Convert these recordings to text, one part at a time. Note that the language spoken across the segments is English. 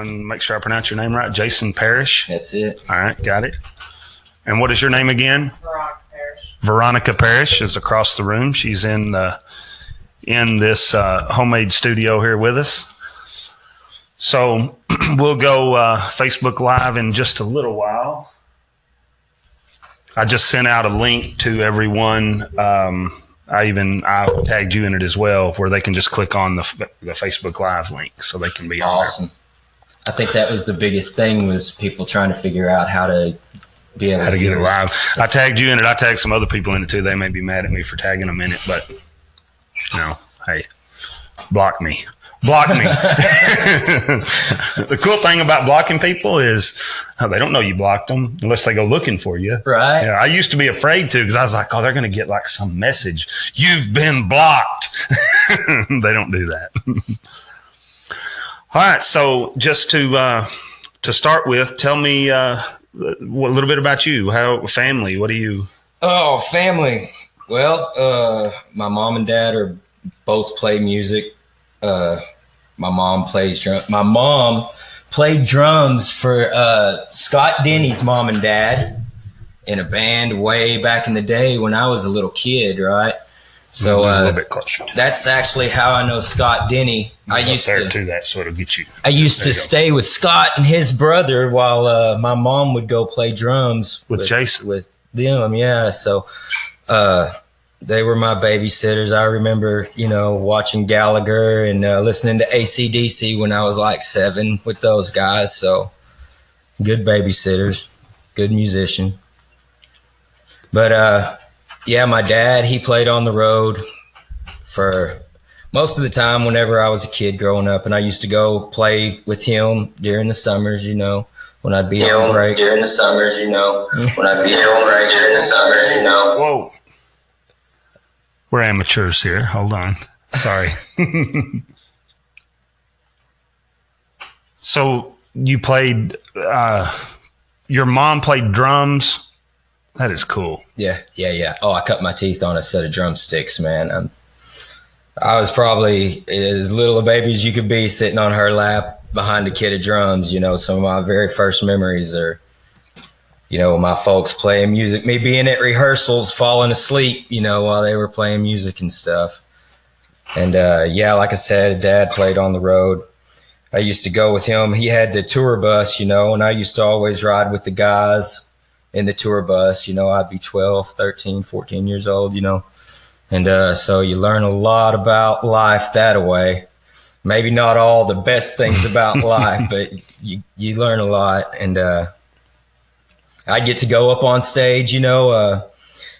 on, make sure I pronounce your name right, Jason Parrish. That's it. All right, got it. And what is your name again? Veronica Parrish. Veronica Parrish is across the room. She's in the in this uh, homemade studio here with us. So we'll go uh, Facebook Live in just a little while. I just sent out a link to everyone. Um, I even I tagged you in it as well, where they can just click on the the Facebook Live link, so they can be on there. I think that was the biggest thing was people trying to figure out how to be able how to get it live. I tagged you in it. I tagged some other people in it too. They may be mad at me for tagging them in it, but no, hey, block me. Block me. the cool thing about blocking people is oh, they don't know you blocked them unless they go looking for you. Right. Yeah, I used to be afraid to because I was like, oh, they're going to get like some message. You've been blocked. they don't do that. All right. So just to uh, to start with, tell me uh, a little bit about you. How family? What do you? Oh, family. Well, uh, my mom and dad are both play music. Uh, my mom plays drum. My mom played drums for uh, Scott Denny's mom and dad in a band way back in the day when I was a little kid, right? So a little uh, bit closer. That's actually how I know Scott Denny. I used to to that, so it'll get you. I used There to stay with Scott and his brother while uh, my mom would go play drums With Jason. With them, yeah. So uh, they were my babysitters. I remember, you know, watching Gallagher and uh, listening to ACDC when I was like seven with those guys. So good babysitters, good musician. But uh, yeah, my dad, he played on the road for most of the time whenever I was a kid growing up, and I used to go play with him during the summers, you know, when I'd be on break. During the summers, you know, when I'd be on break during the summers, you know. Whoa. We're amateurs here. Hold on. Sorry. so you played. Uh, your mom played drums. That is cool. Yeah, yeah, yeah. Oh, I cut my teeth on a set of drumsticks, man. I'm, I was probably as little a baby as you could be sitting on her lap behind a kit of drums. You know, some of my very first memories are, you know, my folks playing music, me being at rehearsals, falling asleep, you know, while they were playing music and stuff. And uh, yeah, like I said, dad played on the road. I used to go with him. He had the tour bus, you know, and I used to always ride with the guys in the tour bus. You know, I'd be 12, 13, 14 years old, you know. And uh, so you learn a lot about life that way. Maybe not all the best things about life, but you, you learn a lot. And uh, I get to go up on stage, you know. Uh,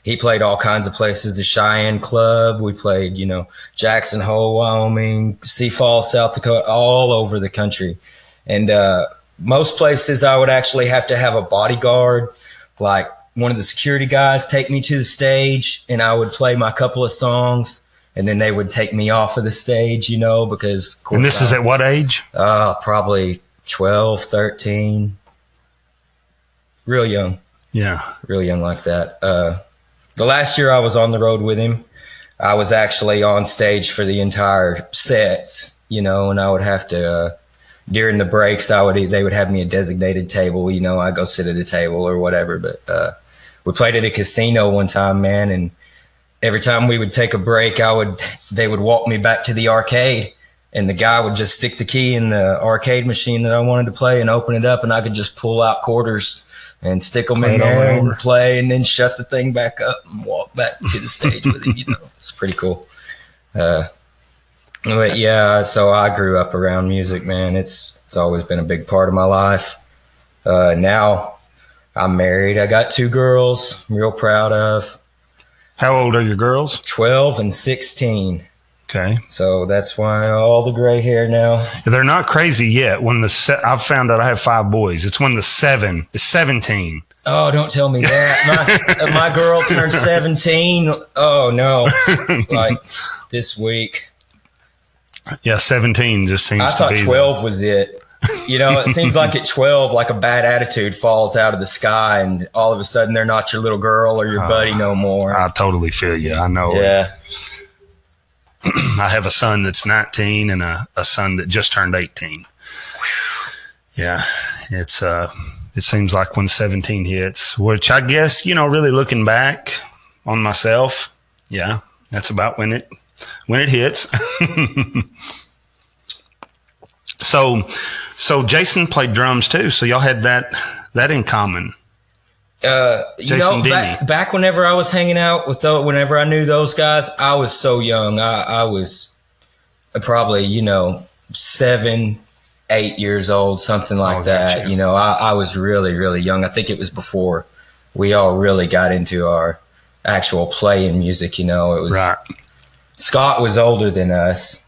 he played all kinds of places, the Cheyenne Club. We played, you know, Jackson Hole, Wyoming, Sioux Falls, South Dakota, all over the country. And uh, most places I would actually have to have a bodyguard, like one of the security guys take me to the stage and I would play my couple of songs and then they would take me off of the stage, you know, because And this is at what age? uh, probably 12, 13, real young Yeah. real young like that. Uh, the last year I was on the road with him, I was actually on stage for the entire sets, you know, and I would have to, uh, during the breaks, I would, they would have me a designated table, you know, I go sit at a table or whatever. But, uh, we played at a casino one time, man. And every time we would take a break, I would, they would walk me back to the arcade and the guy would just stick the key in the arcade machine that I wanted to play and open it up and I could just pull out quarters and stick them Play in there and and play and then shut the thing back up and walk back to the stage with it. You know, it's pretty cool. Uh, but yeah, so I grew up around music, man. It's it's always been a big part of my life. Uh, now I'm married. I got two girls. I'm real proud of How old are your girls? 12 and 16. Okay. So that's why all the gray hair now. They're not crazy yet. When the se- I've found out I have five boys. It's when the seven is seventeen. Oh, don't tell me that. My, my girl turned 17. Oh, no. Like this week. Yeah, seventeen just seems I to thought be the- 12 was it. You know, it seems like at 12, like a bad attitude falls out of the sky, and all of a sudden they're not your little girl or your buddy no more. I totally feel you. I know. yeah. I have a son that's 19 and a, a son that just turned 18. Yeah, it's uh, it seems like when 17 hits, which I guess you know, really looking back on myself, yeah, that's about when it when it hits. so, so Jason played drums too. So y'all had that that in common. Uh, you Jason know, back, back whenever I was hanging out with those, whenever I knew those guys, I was so young. I, I was probably, you know, seven, eight years old, something like Oh, that. gotcha. You know, I, I was really, really young. I think it was before we all really got into our actual playing music. You know, it was Right. Scott was older than us.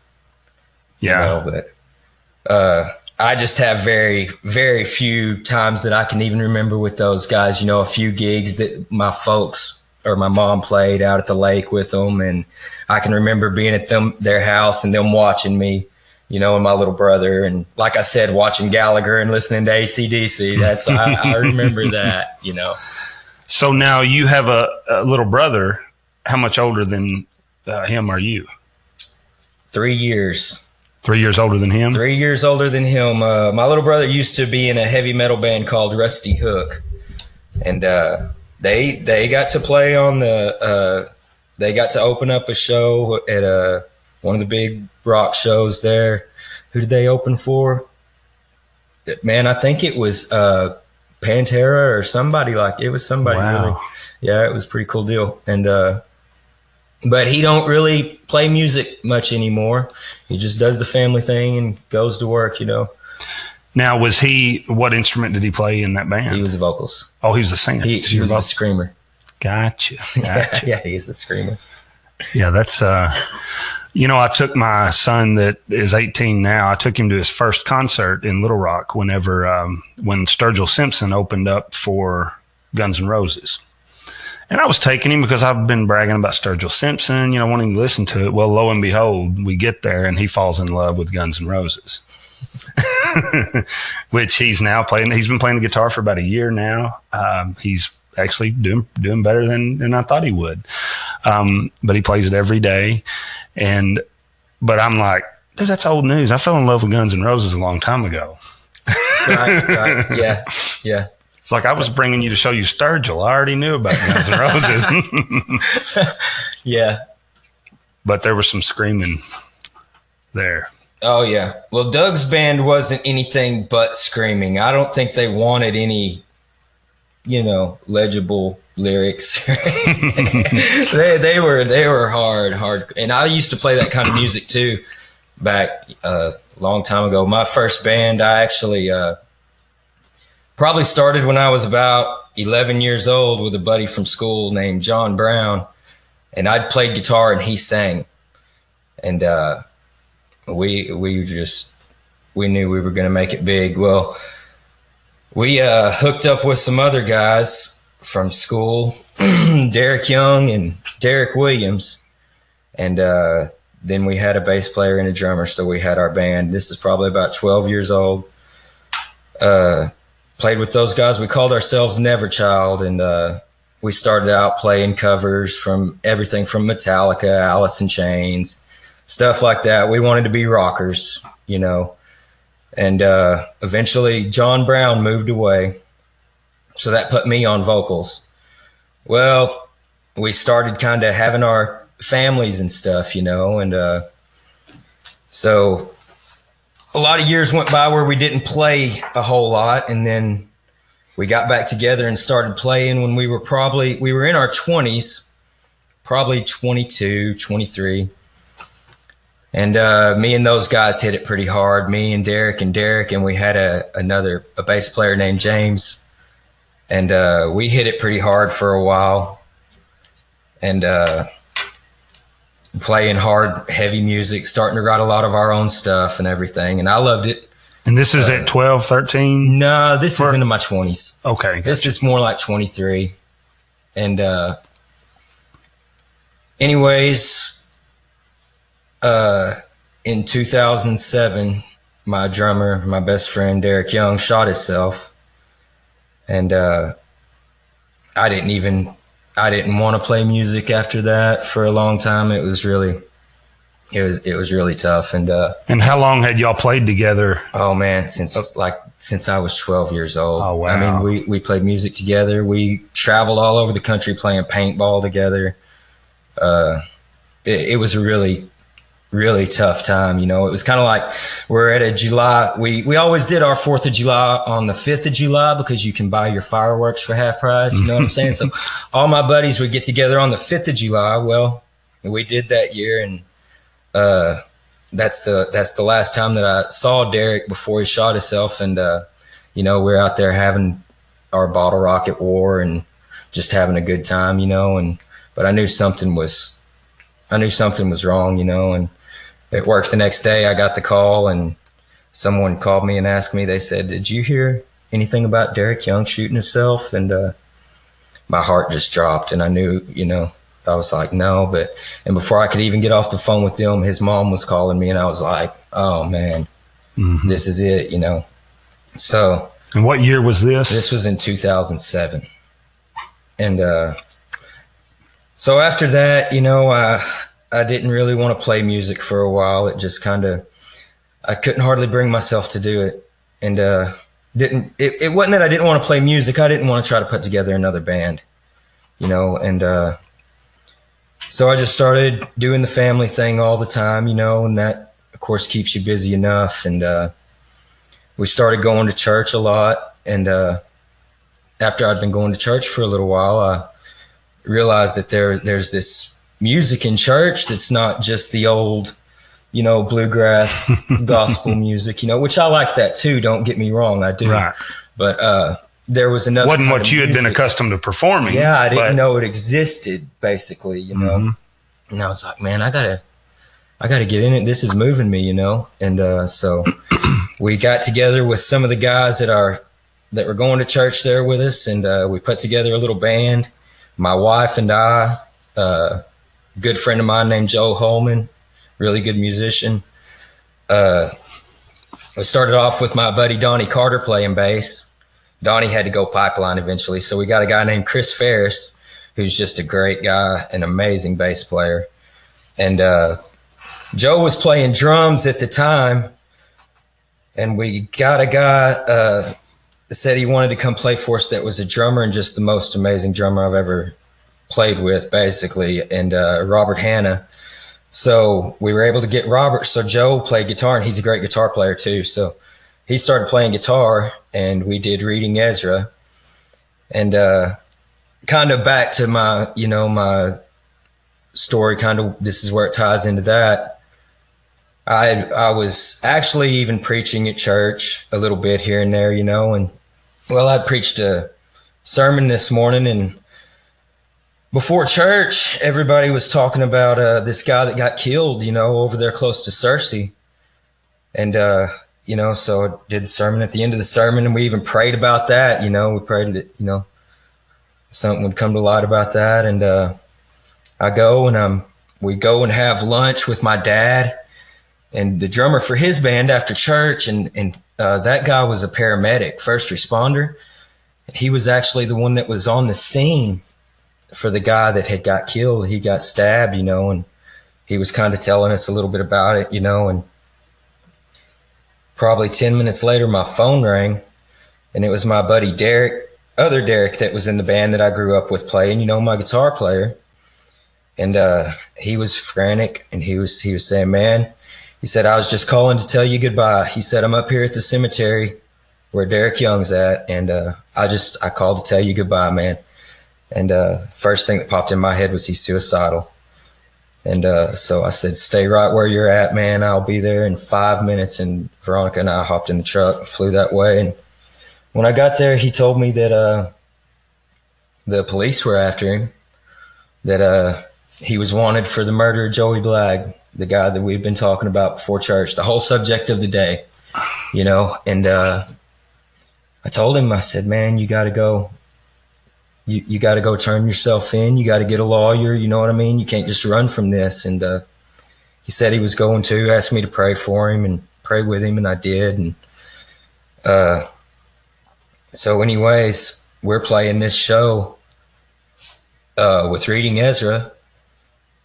Yeah. know, but uh, I just have very, very few times that I can even remember with those guys. You know, a few gigs that my folks or my mom played out at the lake with them, and I can remember being at them their house and them watching me. You know, and my little brother, and like I said, watching Gallagher and listening to ACDC. That's I, I remember that. You know, So now you have a, a little brother. How much older than uh, him are you? three years. Three years older than him. Three years older than him. Uh, my little brother used to be in a heavy metal band called Rusty Hook, and uh, they they got to play on the. Uh, they got to open up a show at uh, one of the big rock shows there. Who did they open for? Man, I think it was uh, Pantera or somebody like it was somebody Wow. really. Yeah, it was a pretty cool deal. And uh, but he don't really play music much anymore. He just does the family thing and goes to work. You know, Now, was he? What instrument did he play in that band? he was the vocals. oh, he was the singer. He, he was the screamer. Gotcha. Gotcha. yeah, he's the screamer. Yeah, that's uh you know, I took my son that is 18 now. I took him to his first concert in Little Rock whenever um when Sturgill Simpson opened up for Guns N' Roses. And I was taking him because I've been bragging about Sturgill Simpson, you know, wanting to listen to it. Well, lo and behold, we get there and he falls in love with Guns N' Roses. Which he's now playing. He's been playing the guitar for about a year now. Um, he's actually doing doing better than than I thought he would. Um, but he plays it every day. And but I'm like, dude, that's old news. I fell in love with Guns N' Roses a long time ago. right, right. Yeah, yeah. It's like I was bringing you to show you Sturgill. I already knew about Guns N' Roses, Yeah. but there was some screaming there. Oh yeah. Well, Doug's band wasn't anything but screaming. I don't think they wanted any, you know, legible lyrics. they they were they were hard hard, and I used to play that kind of music too, back uh, a long time ago. My first band, I actually uh, probably started when I was about eleven years old with a buddy from school named John Brown, and I'd played guitar and he sang, and. uh we we just we knew we were going to make it big. Well, we uh, hooked up with some other guys from school, Derek Young and Derek Williams, and uh, then we had a bass player and a drummer. So we had our band. This is probably about twelve years old. Uh, played with those guys. We called ourselves Never Child, and uh, we started out playing covers from everything from Metallica, Alice in Chains stuff like that. We wanted to be rockers, you know. And uh, eventually, John Brown moved away. So that put me on vocals. Well, we started kind of having our families and stuff, you know. And uh, so a lot of years went by where we didn't play a whole lot. And then we got back together and started playing when we were probably, we were in our 20s, probably 22, 23 and uh, me and those guys hit it pretty hard. Me and Derek and Derek, and we had a another a bass player named James, and uh, we hit it pretty hard for a while, and uh, playing hard, heavy music, starting to write a lot of our own stuff and everything, and I loved it. And this is at 12, 13? No, this For- is into my twenties. Okay. This is more like 23. And uh anyways, uh in 2007, my drummer, my best friend Derek Young shot himself. And uh I didn't even I didn't want to play music after that for a long time. It was really it was it was really tough. And uh, And how long had y'all played together? oh man, since like since I was 12 years old. Oh, wow! I mean, we we played music together. We traveled all over the country playing paintball together. Uh, it, it was a really really tough time. You know, it was kind of like we're at a July. We we always did our Fourth of July on the fifth of July because you can buy your fireworks for half price. You know what I'm saying? So all my buddies would get together on the fifth of July. Well, we did that year, and uh, that's the that's the last time that I saw Derek before he shot himself. And uh, you know, we're out there having our bottle rocket war and just having a good time. You know, and but I knew something was I knew something was wrong. You know, and at work the next day, I got the call and someone called me and asked me, they said, Did you hear anything about Derek Young shooting himself? And uh, my heart just dropped. And I knew, you know, I was like, No. But, and before I could even get off the phone with them, his mom was calling me and I was like, Oh man, this is it, you know. So And what year was this? this was in 2007. And uh, so after that, you know, I, I didn't really want to play music for a while. It just kind of, I couldn't hardly bring myself to do it. And uh, didn't, it, it wasn't that I didn't want to play music. I didn't want to try to put together another band, you know, and uh, so I just started doing the family thing all the time, you know, and that, of course, keeps you busy enough. And uh, we started going to church a lot. And uh, after I'd been going to church for a little while, I realized that there there's this music in church that's not just the old, you know, bluegrass gospel music, you know, which I like that too. Don't get me wrong, I do. Right. But uh, there was another. Wasn't what you had been accustomed to performing. Yeah, I didn't but- know it existed. Basically, you know, Mhm. and I was like, man, I gotta, I gotta get in it. This is moving me, you know. And uh, so we got together with some of the guys that are that were going to church there with us, and uh, we put together a little band. My wife and I, uh, good friend of mine named Joe Holman, really good musician. Uh, we started off with my buddy Donnie Carter playing bass. Donnie had to go pipeline eventually, so we got a guy named Chris Ferris, who's just a great guy, an amazing bass player, and uh, Joe was playing drums at the time, and we got a guy uh, said he wanted to come play for us. That was a drummer and just the most amazing drummer I've ever played with, basically, and uh, Robert Hanna. So we were able to get Robert. So Joe played guitar, and he's a great guitar player too. So he started playing guitar, and we did reading Ezra, and uh, kind of back to my, you know, my story. Kind of this is where it ties into that. I I was actually even preaching at church a little bit here and there, you know, and well, I preached a sermon this morning, and before church, everybody was talking about uh, this guy that got killed, you know, over there close to Searcy, and uh, you know, so I did the sermon. At the end of the sermon, and we even prayed about that, you know, we prayed that you know something would come to light about that, and uh, I go and um we go and have lunch with my dad and the drummer for his band after church. And and uh, that guy was a paramedic first responder. He was actually the one that was on the scene for the guy that had got killed he got stabbed you know and he was kind of telling us a little bit about it you know and probably 10 minutes later my phone rang and it was my buddy derek other derek that was in the band that i grew up with playing you know my guitar player. And uh, he was frantic and he was he was saying man he said i was just calling to tell you goodbye. He said i'm up here at the cemetery where derek young's at and uh, i just i called to tell you goodbye man and uh, first thing that popped in my head was he's suicidal and uh, so i said stay right where you're at man i'll be there in five minutes and veronica and i hopped in the truck and flew that way and when i got there he told me that uh, the police were after him that uh, he was wanted for the murder of Joey Blagg, the guy that we've been talking about before church, the whole subject of the day, you know. And uh, I told him, I said, man, you got to go. You, you got to go turn yourself in. You got to get a lawyer. You know what I mean? You can't just run from this. And uh, he said he was going to, asked me to pray for him and pray with him, and I did. And uh, so, anyways, we're playing this show uh, with reading Ezra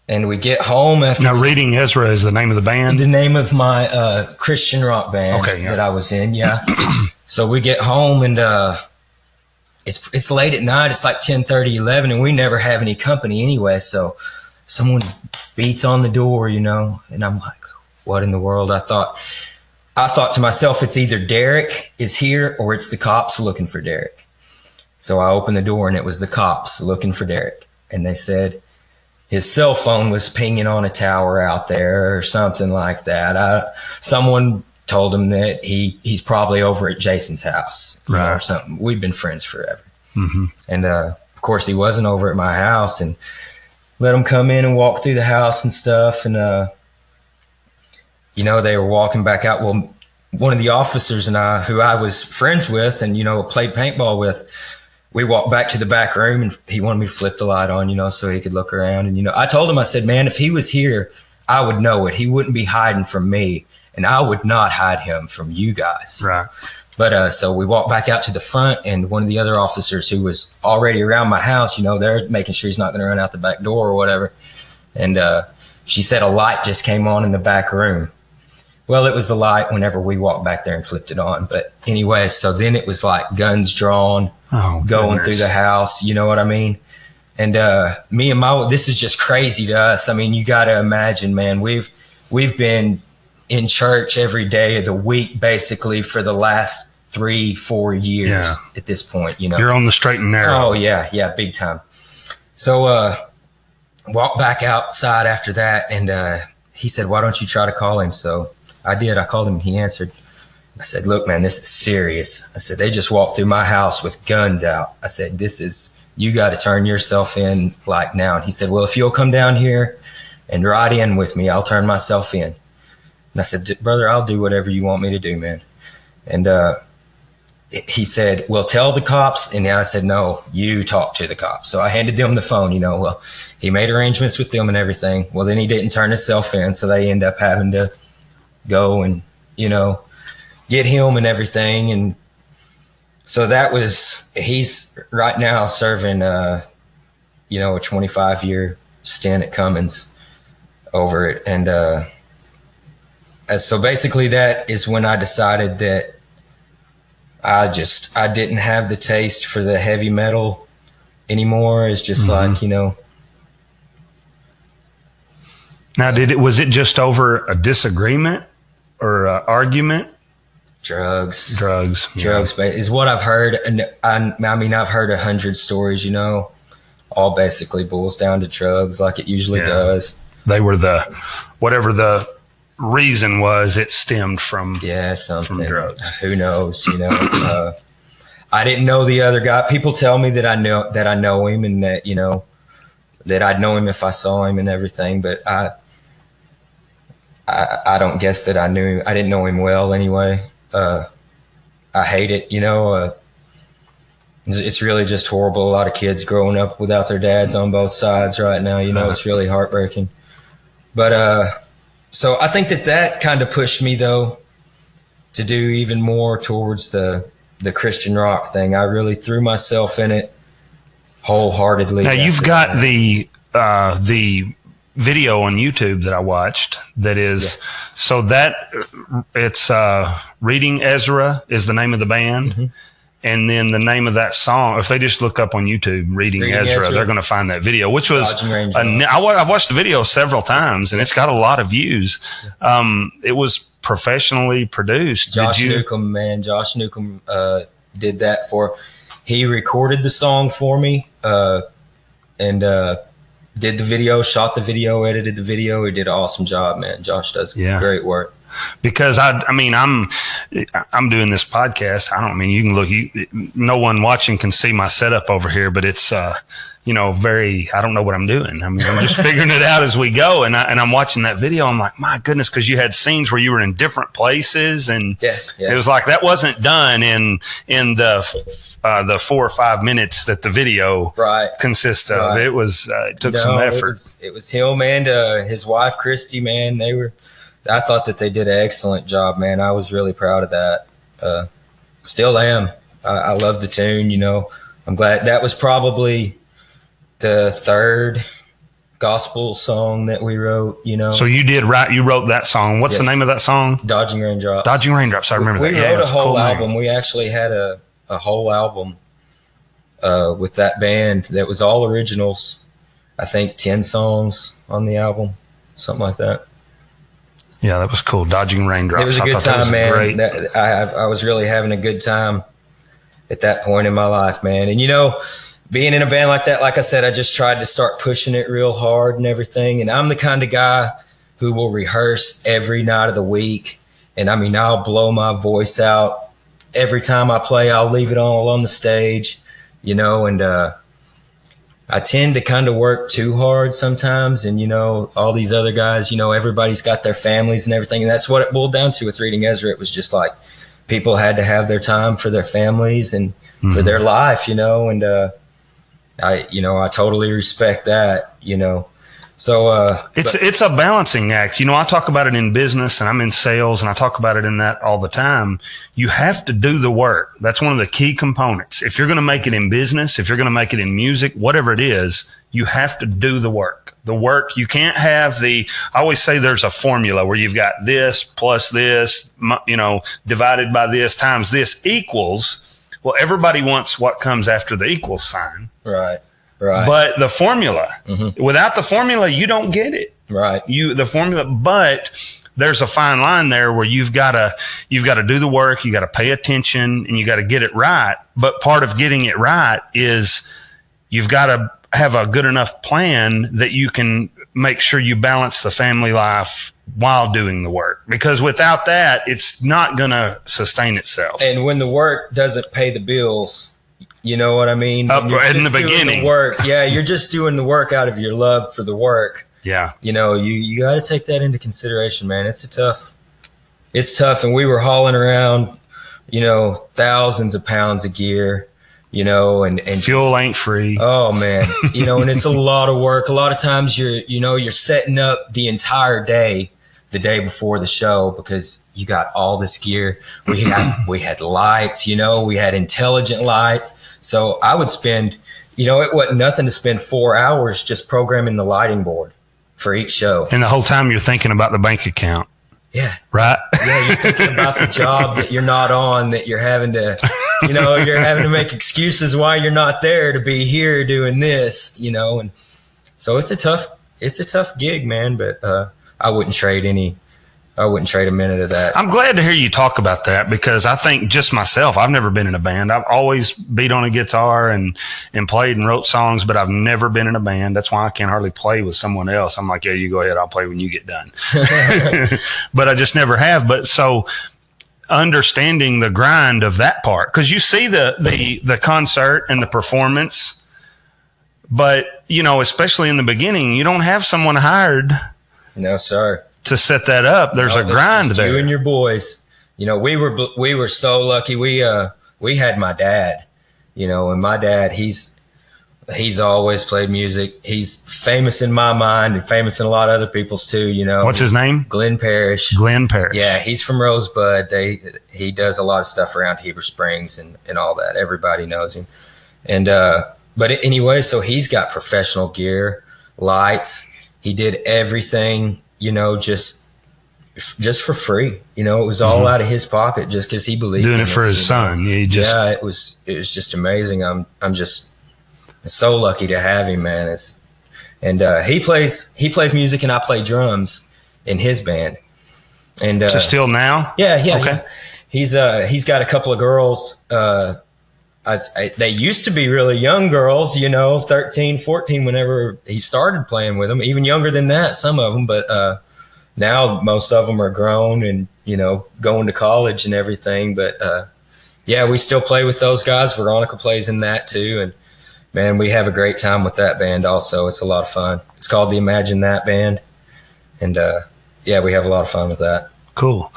And we get home after Now, Reading Ezra is the name of the band. the name of my uh, Christian rock band Okay, yeah. that I was in. Yeah. so we get home and uh, it's it's late at night. It's like 10, 30, 11, and we never have any company anyway. So someone beats on the door, you know, and I'm like, what in the world? I thought. I thought to myself, it's either Derek is here or it's the cops looking for Derek. So I opened the door and it was the cops looking for Derek. And they said, his cell phone was pinging on a tower out there or something like that. I, someone told him that he he's probably over at Jason's house know, or something. We've been friends forever, mm-hmm. and uh, of course he wasn't over at my house. And let him come in and walk through the house and stuff. And uh, you know they were walking back out. Well, one of the officers and I, who I was friends with, and you know played paintball with, we walked back to the back room and he wanted me to flip the light on, you know, so he could look around. And, you know, I told him, I said, man, if he was here, I would know it. He wouldn't be hiding from me and I would not hide him from you guys. Right. But, uh, so we walked back out to the front and one of the other officers who was already around my house, you know, they're making sure he's not going to run out the back door or whatever. And, uh, she said a light just came on in the back room. Well, it was the light whenever we walked back there and flipped it on. But anyway, so then it was like guns drawn, Oh, going goodness. through the house. You know what I mean? And uh, me and my this is just crazy to us. I mean, you got to imagine, man. We've we've been in church every day of the week, basically, for the last three, four years Yeah. at this point. You know, You're on the straight and narrow. Oh yeah, yeah, big time. So uh walked back outside after that and uh he said, Why don't you try to call him? So I did. I called him and he answered. I said, Look, man, this is serious. I said, They just walked through my house with guns out. I said, This is you gotta turn yourself in like now. And he said, Well, if you'll come down here and ride in with me, I'll turn myself in. And I said, Brother, I'll do whatever you want me to do, man. And uh he said, Well, tell the cops. And I said, No, you talk to the cops. So I handed them the phone, you know. Well, he made arrangements with them and everything. Well, then he didn't turn himself in. So they end up having to go and, you know, get him and everything. And so that was, he's right now serving, uh, you know, a 25 year stint at Cummins over it. And, uh, as- so basically that is when I decided that I just I didn't have the taste for the heavy metal anymore. It's just mm-hmm. like you know, Now, did it was it just over a disagreement or a argument? drugs, Drugs. drugs ba- is what I've heard. And I, I mean, I've heard a hundred stories. You know, all basically boils down to drugs, like it usually Yeah. does. They were the whatever the reason was. It stemmed from. Yeah, something. drugs. Who knows? You know. uh, I didn't know the other guy. People tell me that I know that I know him and that you know that I'd know him if I saw him and everything. But I, I, I don't guess that I knew. him. I didn't know him well anyway. Uh, I hate it. You know. Uh, it's, it's really just horrible. A lot of kids growing up without their dads on both sides right now. You know, it's really heartbreaking. But uh, so I think that that kind of pushed me though to do even more towards the the Christian rock thing. I really threw myself in it wholeheartedly. Now you've got that. the uh, the video on YouTube that I watched. That is so that uh, it's uh, reading Ezra is the name of the band. Mm-hmm. And then the name of that song, if they just look up on YouTube, Reading, Reading Ezra, Ezra. they're going to find that video, which was, a, I, watched the video several times and it's got a lot of views. Um, it was professionally produced. Josh you? Newcomb, man, Josh Newcomb uh, did that for. He recorded the song for me, uh, and uh, did the video, shot the video, edited the video. He did an awesome job, man. Josh does Yeah. great work. Because I, I mean, I'm, I'm doing this podcast. I don't I mean you can look. You, no one watching can see my setup over here, but it's, uh, you know, very. I don't know what I'm doing. I mean, I'm just figuring it out as we go. And I, and I'm watching that video. I'm like, my goodness, because you had scenes where you were in different places, and Yeah, yeah. it was like that wasn't done in in the uh, the four or five minutes that the video Right. consists of. Right. It was uh, it took No, some It effort. was, it was him and uh, his wife, Christy, man. They were, I thought that they did an excellent job, man. I was really proud of that. Uh, still am. I, I love the tune, you know. I'm glad that was probably the third, gospel song that we wrote. You know, So you did write, you wrote that song. What's the name of that song? dodging raindrops. Dodging Raindrops. I remember we that. Yeah, wrote a whole cool name. album. We actually had a, a whole album uh, with that band that was all originals. I think ten songs on the album, something like that. Yeah, that was cool. Dodging Raindrops. It was a I good thought that was time, man. Great. That, I I was really having a good time at that point in my life, man. And you know, being in a band like that, like I said, I just tried to start pushing it real hard and everything. And I'm the kind of guy who will rehearse every night of the week. And I mean, I'll blow my voice out every time I play. I'll leave it all on the stage, you know, and uh, I tend to kind of work too hard sometimes. And, you know, all these other guys, you know, everybody's got their families and everything. And that's what it boiled down to with reading Ezra. It was just like people had to have their time for their families and for their life, you know, and, uh, I, you know, I totally respect that, you know. So, uh, It's but- it's a balancing act. You know, I talk about it in business and I'm in sales and I talk about it in that all the time. You have to do the work. That's one of the key components. If you're going to make it in business, if you're going to make it in music, whatever it is, you have to do the work. The work, you can't have the, I always say there's a formula where you've got this plus this, you know, divided by this times this equals, well, everybody wants what comes after the equals sign. right, right, But the formula, Mm-hmm. without the formula, you don't get it. Right. you the formula but there's a fine line there where you've got to you've got to do the work you got to pay attention and you got to get it right. But part of getting it right is you've got to have a good enough plan that you can make sure you balance the family life while doing the work. Because without that it's not going to sustain itself. And when the work doesn't pay the bills, you know what I mean? Up in just the beginning. work, yeah, you're just doing the work out of your love for the work. yeah you know, you you got to take that into consideration, man. It's a tough, it's tough, and we were hauling around, you know, thousands of pounds of gear, you know, and and fuel ain't free Oh man, you know, and it's a lot of work. A lot of times you're, you know, you're setting up the entire day, the day before the show because you got all this gear. We had we had lights, you know, we had intelligent lights. So I would spend, you know, it wasn't nothing to spend four hours just programming the lighting board for each show. and the whole time you're thinking about the bank account Yeah, right yeah, you're thinking about the job that you're not on, that you're having to, you know, you're having to make excuses why you're not there to be here doing this, you know, and so it's a tough, it's a tough gig, man. But uh, I wouldn't trade any, I wouldn't trade a minute of that. I'm glad to hear you talk about that because I think just myself, I've never been in a band. I've always beat on a guitar and, and played and wrote songs, but I've never been in a band. That's why I can't hardly play with someone else. I'm like, yeah, you go ahead. I'll play when you get done. but I just never have. But so understanding the grind of that part, because you see the, the, the concert and the performance, but you know, especially in the beginning, you don't have someone hired no, sir. To set that up. There's No, a grind there. You and your boys. You know, we were we were so lucky. We uh we had my dad. You know, and my dad he's he's always played music. He's famous in my mind and famous in a lot of other people's too. You know, What's his name? Glenn Parrish. Glenn Parrish. Yeah, he's from Rosebud. They he does a lot of stuff around Heber Springs and and all that. Everybody knows him. And uh, but anyway, so he's got professional gear, lights. He did everything, you know, just just for free. You know, it was all out of his pocket just because he believed Mm-hmm. doing in it for his son. Yeah, he just yeah, it was it was just amazing. I'm I'm just so lucky to have him, man. It's and uh, he plays he plays music and I play drums in his band. And uh, just still now. yeah, yeah, Okay. yeah. He's uh he's got a couple of girls. Uh, I, they used to be really young girls, you know, 13, 14 whenever he started playing with them, even younger than that, some of them. But uh, now most of them are grown and, you know, going to college and everything. But uh, yeah, we still play with those guys. Veronica plays in that too. And man, we have a great time with that band also. It's a lot of fun. It's called the Imagine That Band. And uh, yeah, we have a lot of fun with that. Cool.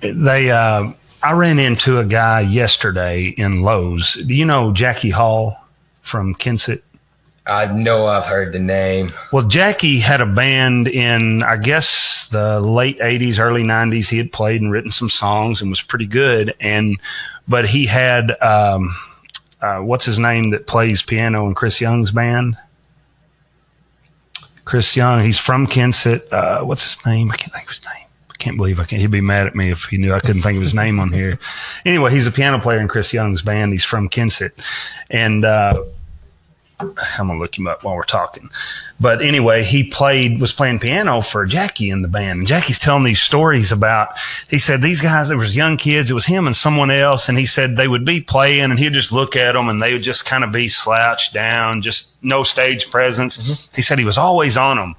They, uh, I ran into a guy yesterday in Lowe's. Do you know Jackie Hall from Kensett? I know I've heard the name. Well, Jackie had a band in, I guess, the late 80s, early 90s. He had played and written some songs and was pretty good. And, but he had, um, uh, what's his name that plays piano in Chris Young's band? Chris Young. He's from Kensett. Uh, what's his name? I can't think of his name. Can't believe I can't. He'd be mad at me if he knew I couldn't think of his name on here. Anyway, he's a piano player in Chris Young's band. He's from Kensett, and uh, I'm gonna look him up while we're talking. But anyway, he played was playing piano for Jackie in the band, and Jackie's telling these stories about. He said these guys, there was young kids. It was him and someone else, and he said they would be playing, and he'd just look at them, and they would just kind of be slouched down, just no stage presence. He said he was always on them,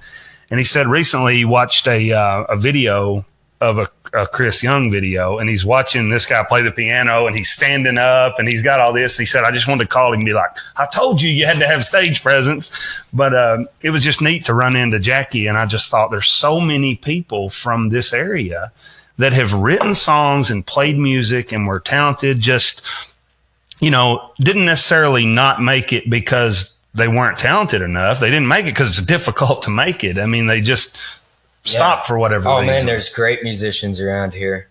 and he said recently he watched a uh, a video of a, a Chris Young video, and he's watching this guy play the piano, and he's standing up, and he's got all this. He said, "I just wanted to call him and be like, I told you you had to have stage presence." But um, it was just neat to run into Jackie, and I just thought there's so many people from this area that have written songs and played music and were talented. Just you know, didn't necessarily not make it because they weren't talented enough. They didn't make it because it's difficult to make it. I mean, they just stopped for whatever Oh reason. man, there's great musicians around here.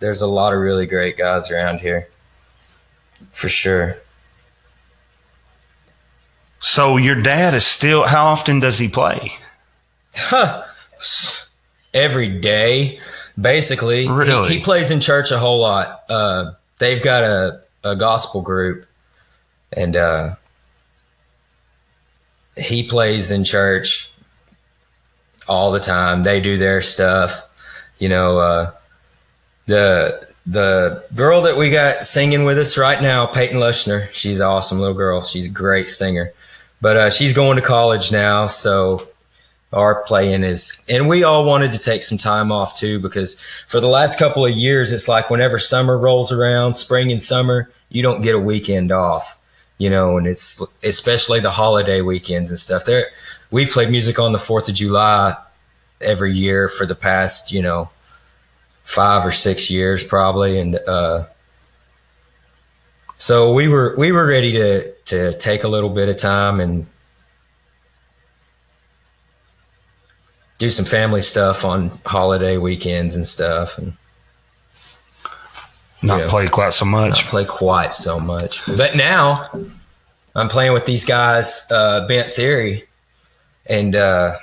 There's a lot of really great guys around here, for sure. So your dad is still. How often does he play? Huh. Every day, basically. He- Really? He, plays in church a whole lot. Uh, they've got a, a gospel group, and uh, he plays in church all the time. They do their stuff. You know, uh, the the girl that we got singing with us right now, Peyton Lushner, she's an awesome little girl. She's a great singer. But uh, she's going to college now, so our playing is and we all wanted to take some time off too because for the last couple of years it's like whenever summer rolls around spring and summer you don't get a weekend off you know and it's especially the holiday weekends and stuff there we've played music on the 4th of july every year for the past you know five or six years probably and uh so we were we were ready to to take a little bit of time and do some family stuff on holiday weekends and stuff and Not Yeah. play quite so much. play quite so much. But now I'm playing with these guys, uh, Bent Theory, and uh,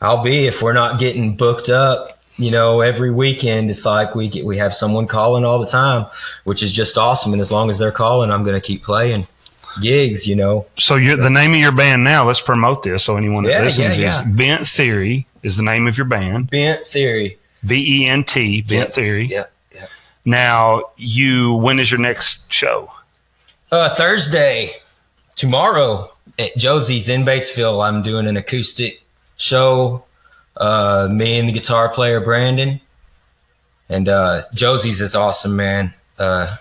I'll be if we're not getting booked up. You know, every weekend it's like we get we have someone calling all the time, which is just awesome. And as long as they're calling, I'm going to keep playing gigs. You know, So you're, the name of your band now. Let's promote this so anyone that Yeah, listens yeah, is Bent Theory is the name of your band. Bent Theory. B E N T Bent Yeah, Theory. Yeah, yeah. Now you. When is your next show? Uh, Thursday, tomorrow at Josie's in Batesville, I'm doing an acoustic show. Uh, me and the guitar player Brandon, and uh, Josie's is awesome, man. Uh,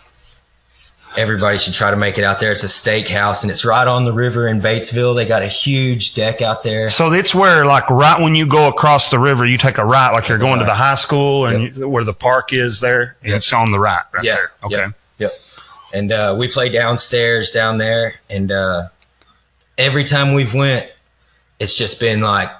everybody should try to make it out there. It's a steakhouse, and it's right on the river in Batesville. They got a huge deck out there. So it's where, like, right when you go across the river, you take a right, like you're going to the high school and you, where the park is there. And Yep. It's on the right, right Yeah. there. Okay. Yep. Yep. And uh, we play downstairs down there, and uh, every time we've went, it's just been like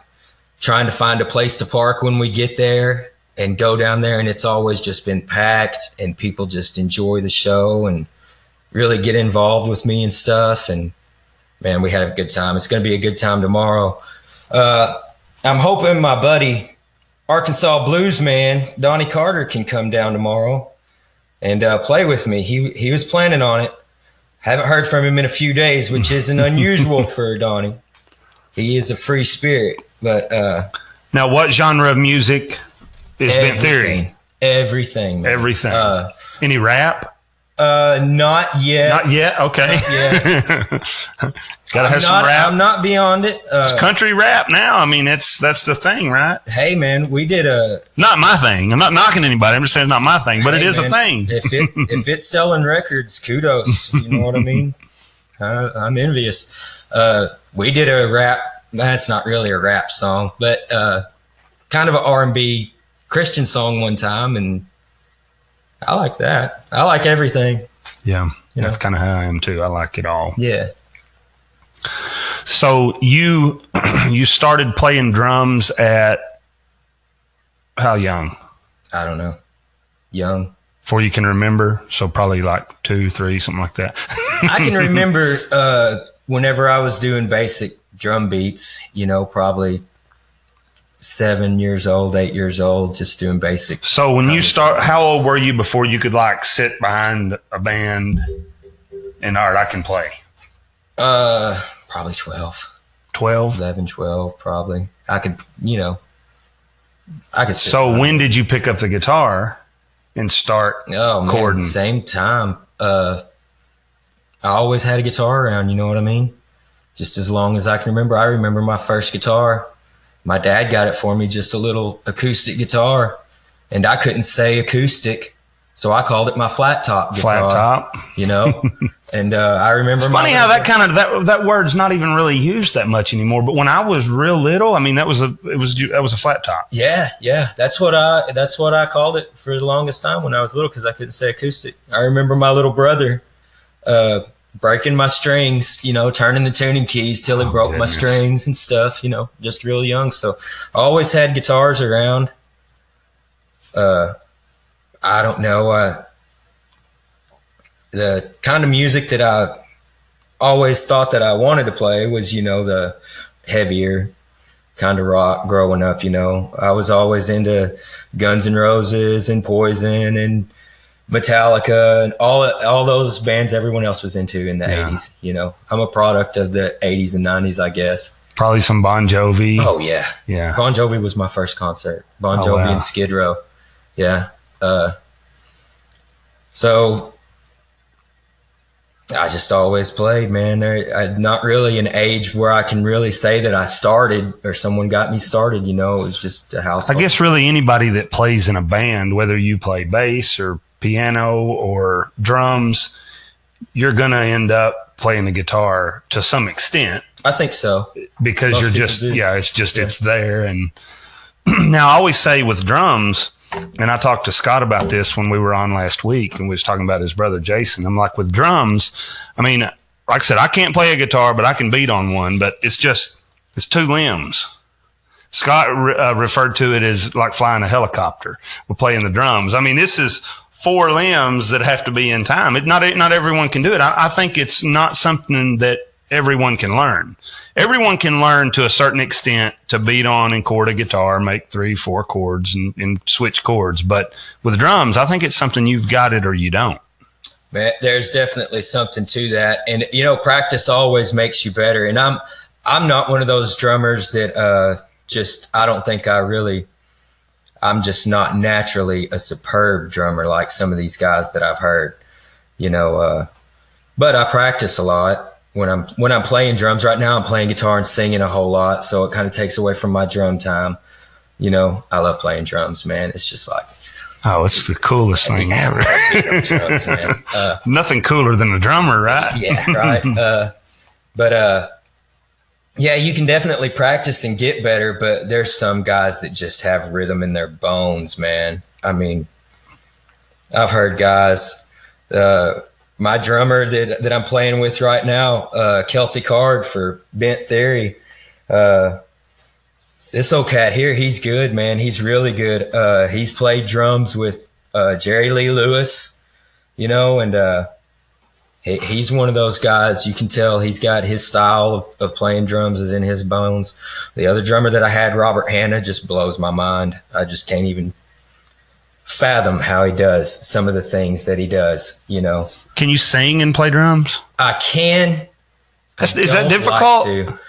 trying to find a place to park when we get there and go down there, and it's always just been packed, and people just enjoy the show and really get involved with me and stuff. And man, we had a good time. It's going to be a good time tomorrow. Uh, I'm hoping my buddy Arkansas Blues man Donnie Carter can come down tomorrow and uh, play with me. He he was planning on it. Haven't heard from him in a few days, which isn't unusual for Donnie. He is a free spirit, but uh, Now, what genre of music is Bent Theory? everything, man. Everything. Uh, Any rap? Uh, not yet. Not yet. Okay. yet. it's got to have some rap. I'm not beyond it. Uh, it's Country rap now. I mean, that's that's the thing, right? hey, man, we did a. Not my thing. I'm not knocking anybody. I'm just saying it's not my thing, but it hey, is a thing. if it if it's selling records, kudos. You know what I mean? Uh, I'm envious. Uh, we did a rap. That's not really a rap song, but uh, kind of an R&B Christian song one time, and I like that. I like everything. Yeah, You that's kind of how I am too. I like it all. Yeah. So you you started playing drums at how young? I don't know. Young. Before you can remember, so probably like two, three, something like that. I can remember uh, whenever I was doing basic drum beats, you know, probably seven years old, eight years old, just doing basic. So when you start, how old were you before you could like sit behind a band and all right, I can play? Uh, probably 12, 12. 11, 12, probably. I could, you know, I could. So when did you pick up the guitar and start? Oh man, same time. Uh, I always had a guitar around. You know what I mean? Just as long as I can remember. I remember my first guitar. My dad got it for me, just a little acoustic guitar, and I couldn't say acoustic, so I called it my flat top guitar. Flat top. you know. and uh, I remember. my Funny how that kind of that that word's not even really used that much anymore. But when I was real little, I mean, that was a it was that was a flat top. Yeah, yeah, that's what I that's what I called it for the longest time when I was little because I couldn't say acoustic. I remember my little brother uh, breaking my strings, you know, turning the tuning keys till he broke my Oh, strings and stuff, you know, just real young. So I always had guitars around. Uh, I don't know uh, the kind of music that I always thought that I wanted to play was, you know, the heavier kind of rock growing up, you know. I was always into Guns N' Roses and Poison and Metallica and all all those bands everyone else was into in the Yeah. 80s, you know. I'm a product of the 80s and 90s, I guess. Probably some Bon Jovi. Oh yeah. yeah. Bon Jovi was my first concert. Bon Oh, Jovi wow. and Skid Row. Yeah. Uh, so I just always played, man. There, I'm not really an age where I can really say that I started or someone got me started. You know, it was just a house. I guess really anybody that plays in a band, whether you play bass or piano or drums, you're going to end up playing the guitar to some extent I think so. because Most you're just do. yeah, it's just it's there. And now I always say with drums, and I talked to Scott about this when we were on last week, and we was talking about his brother Jason. I'm like with drums, I mean, like I said, I can't play a guitar, but I can beat on one. But it's just it's two limbs. Scott re- uh, referred to it as like flying a helicopter. We're playing the drums. I mean, this is four limbs that have to be in time. It, not not everyone can do it. I, I think it's not something that everyone can learn. Everyone can learn to a certain extent to beat on and chord a guitar, make three, four chords, and, and switch chords. But with drums, I think it's something you've got it or you don't. Man, there's definitely something to that, and you know, practice always makes you better. And I'm, I'm not one of those drummers that uh, just. I don't think I really. I'm just not naturally a superb drummer like some of these guys that I've heard. You know, uh, but I practice a lot when I'm when I'm playing drums. Right now, I'm playing guitar and singing a whole lot, so it kind of takes away from my drum time. You know, I love playing drums, man. It's just like Oh, it's the coolest thing ever. drums. Uh, Nothing cooler than a drummer, right? yeah, right. Uh, but uh, yeah, you can definitely practice and get better. But there's some guys that just have rhythm in their bones, man. I mean, I've heard guys. Uh, my drummer that that I'm playing with right now, uh, Kelsey Card for Bent Theory. Uh, this old cat here, he's good, man. He's really good. Uh, he's played drums with uh, Jerry Lee Lewis, you know, and uh, he, he's one of those guys you can tell he's got his style of, of playing drums is in his bones. The other drummer that I had, Robert Hanna, just blows my mind. I just can't even fathom how he does some of the things that he does. You know, Can you sing and play drums? I can. I is that like difficult?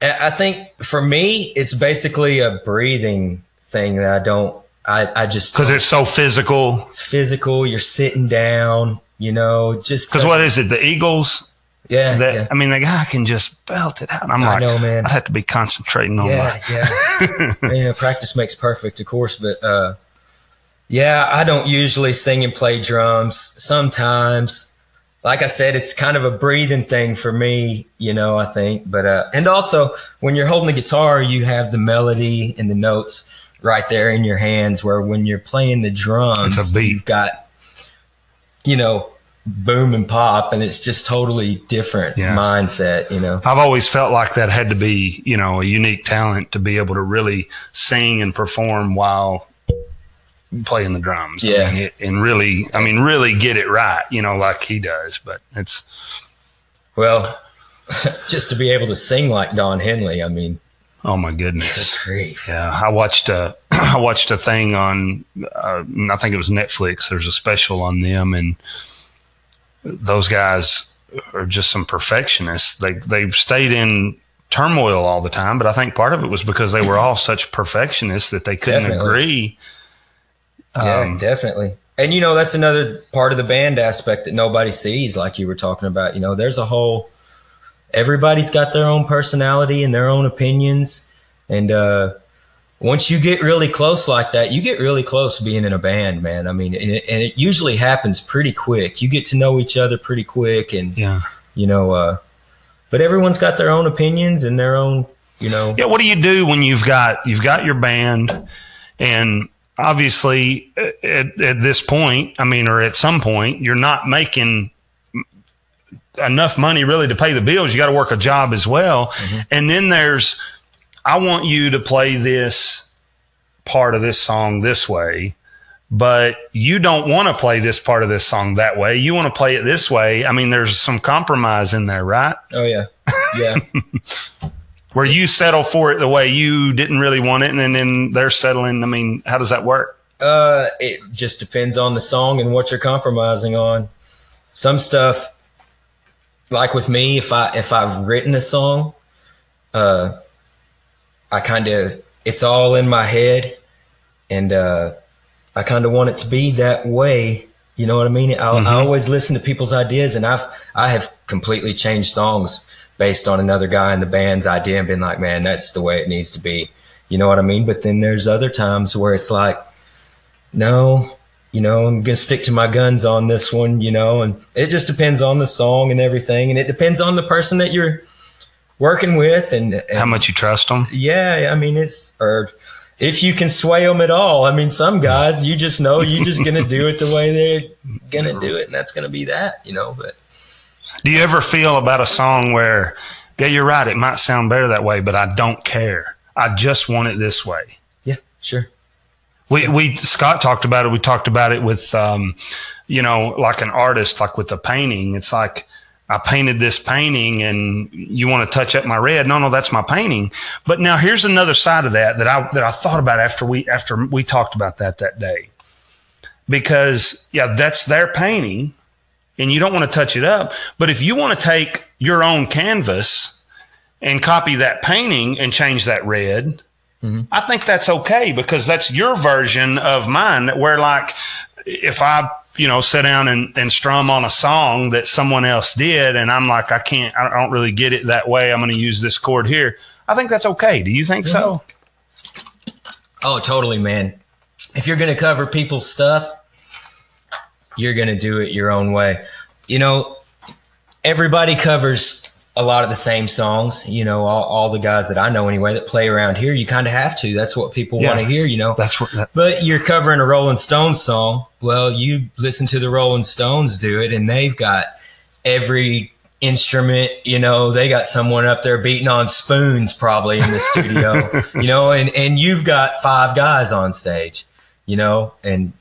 I I think for me, it's basically a breathing thing that I don't. I, I just Because it's so physical. it's physical. You're sitting down. You know, just Because what is it? The Eagles? Yeah, That yeah. I mean, the guy can just belt it out. I'm I like, know, man. I have to be concentrating on yeah, my. yeah, yeah. Practice makes perfect, of course, but uh, yeah, I don't usually sing and play drums. Sometimes, like I said, it's kind of a breathing thing for me, you know. I think, but uh, and also when you're holding the guitar, you have the melody and the notes right there in your hands. Where when you're playing the drums, It's a beat. you've got, you know, boom and pop, and it's just totally different Yeah. mindset, you know. I've always felt like that had to be, you know, a unique talent to be able to really sing and perform while playing the drums. I Yeah. mean, it, and really, I mean, really get it right, you know, like he does. But it's Well, just to be able to sing like Don Henley. I mean, Oh my goodness. Yeah, I watched a I watched a thing on uh, I think it was Netflix. There's a special on them, and those guys are just some perfectionists. They they've stayed in turmoil all the time, but I think part of it was because they were all such perfectionists that they couldn't Definitely. agree. Yeah, Um, definitely. And you know, that's another part of the band aspect that nobody sees, like you were talking about. You know, there's a whole everybody's got their own personality and their own opinions. And uh once you get really close like that, you get really close being in a band, man. I mean, and it, and it usually happens pretty quick. You get to know each other pretty quick and Yeah. you know, uh but everyone's got their own opinions and their own, you know, Yeah, what do you do when you've got you've got your band, and obviously at, at this point, I mean, or at some point, you're not making enough money really to pay the bills. You got to work a job as well, and then there's I want you to play this part of this song this way. But you don't want to play this part of this song that way. You want to play it this way. I mean, there's some compromise in there, right? oh yeah. Yeah. where you settle for it the way you didn't really want it, and then, then they're settling. I mean, how does that work? Uh, it just depends on the song and what you're compromising on. Some stuff, like with me, if I if I've written a song, uh, I kind of it's all in my head, and uh, I kind of want it to be that way. You know what I mean? I, I always listen to people's ideas, and I've I have completely changed songs based on another guy in the band's idea and been like, man, that's the way it needs to be. You know what I mean? But then there's other times where it's like no, you know, I'm gonna stick to my guns on this one, you know, and it just depends on the song and everything, and it depends on the person that you're working with, and, and How much you trust them? yeah, I mean, it's or if you can sway them at all. I mean, some guys you just know you're just gonna do it the way they're gonna do it, and that's gonna be that, you know. But Do you ever feel about a song where, yeah, you're right, it might sound better that way, but I don't care. I just want it this way. yeah, sure. We, we Scott talked about it. We talked about it with, um, you know, like an artist, like with a painting. It's like I painted this painting, and you want to touch up my red. No, no, that's my painting. But now here's another side of that that I that I thought about after we after we talked about that that day, because yeah, that's their painting, and you don't want to touch it up. But if you want to take your own canvas and copy that painting and change that red, Mm-hmm. I think that's okay because that's your version of mine. Where like, if I, you know, sit down and, and strum on a song that someone else did, and I'm like, I can't, I don't really get it that way. I'm going to use this chord here. I think that's okay. Do you think so? Mm-hmm. Oh, totally, man. If you're going to cover people's stuff, you're going to do it your own way. You know, everybody covers a lot of the same songs. You know, all, all the guys that I know anyway that play around here, you kind of have to. That's what people Yeah. want to hear, you know. That's what. That, But you're covering a Rolling Stones song. Well, you listen to the Rolling Stones do it, and they've got every instrument. You know, they got someone up there beating on spoons probably in the studio. you know, and and you've got five guys on stage. You know, and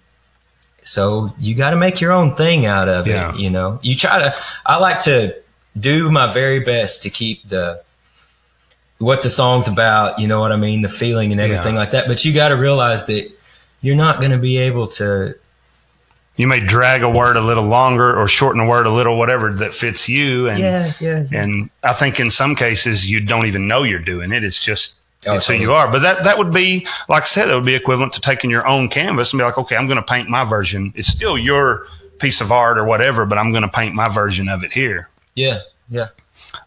so you got to make your own thing out of Yeah. it. You know, you try to. I like to do my very best to keep the what the song's about, you know what I mean, the feeling and everything Yeah. like that. But you got to realize that you're not going to be able to. you may drag a word a little longer or shorten a word a little, whatever that fits you. And Yeah, yeah. and I think in some cases you don't even know you're doing it. It's just Oh, it's who totally. you are. But that that would be like I said, that would be equivalent to taking your own canvas and be like, okay, I'm going to paint my version. It's still your piece of art or whatever, but I'm going to paint my version of it here. Yeah, yeah.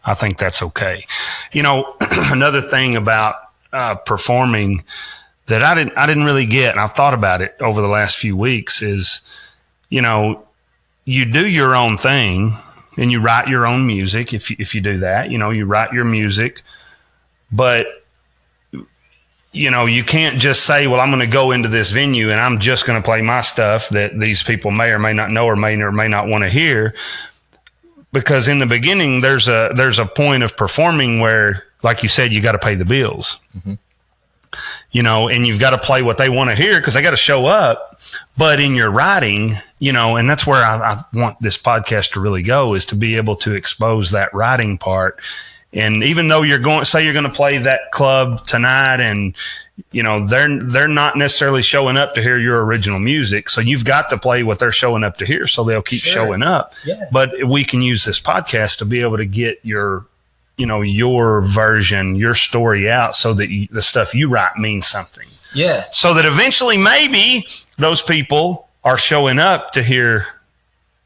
I think that's okay. You know, another thing about uh, performing that I didn't I didn't really get, and I've thought about it over the last few weeks, is you know, you do your own thing and you write your own music. If you, if you do that, you know, you write your music, but you know, you can't just say, well, I'm going to go into this venue and I'm just going to play my stuff that these people may or may not know or may or may not want to hear because in the beginning there's a there's a point of performing where like you said you got to pay the bills mm-hmm. you know, and you've got to play what they want to hear because they got to show up. But in your writing, you know, and that's where I, I want this podcast to really go is to be able to expose that writing part. And even though you're going, say you're going to play that club tonight and, you know, they're, they're not necessarily showing up to hear your original music. So you've got to play what they're showing up to hear. So they'll keep Sure. showing up. Yeah. But we can use this podcast to be able to get your, you know, your version, your story out so that you, the stuff you write means something. Yeah. So that eventually maybe those people are showing up to hear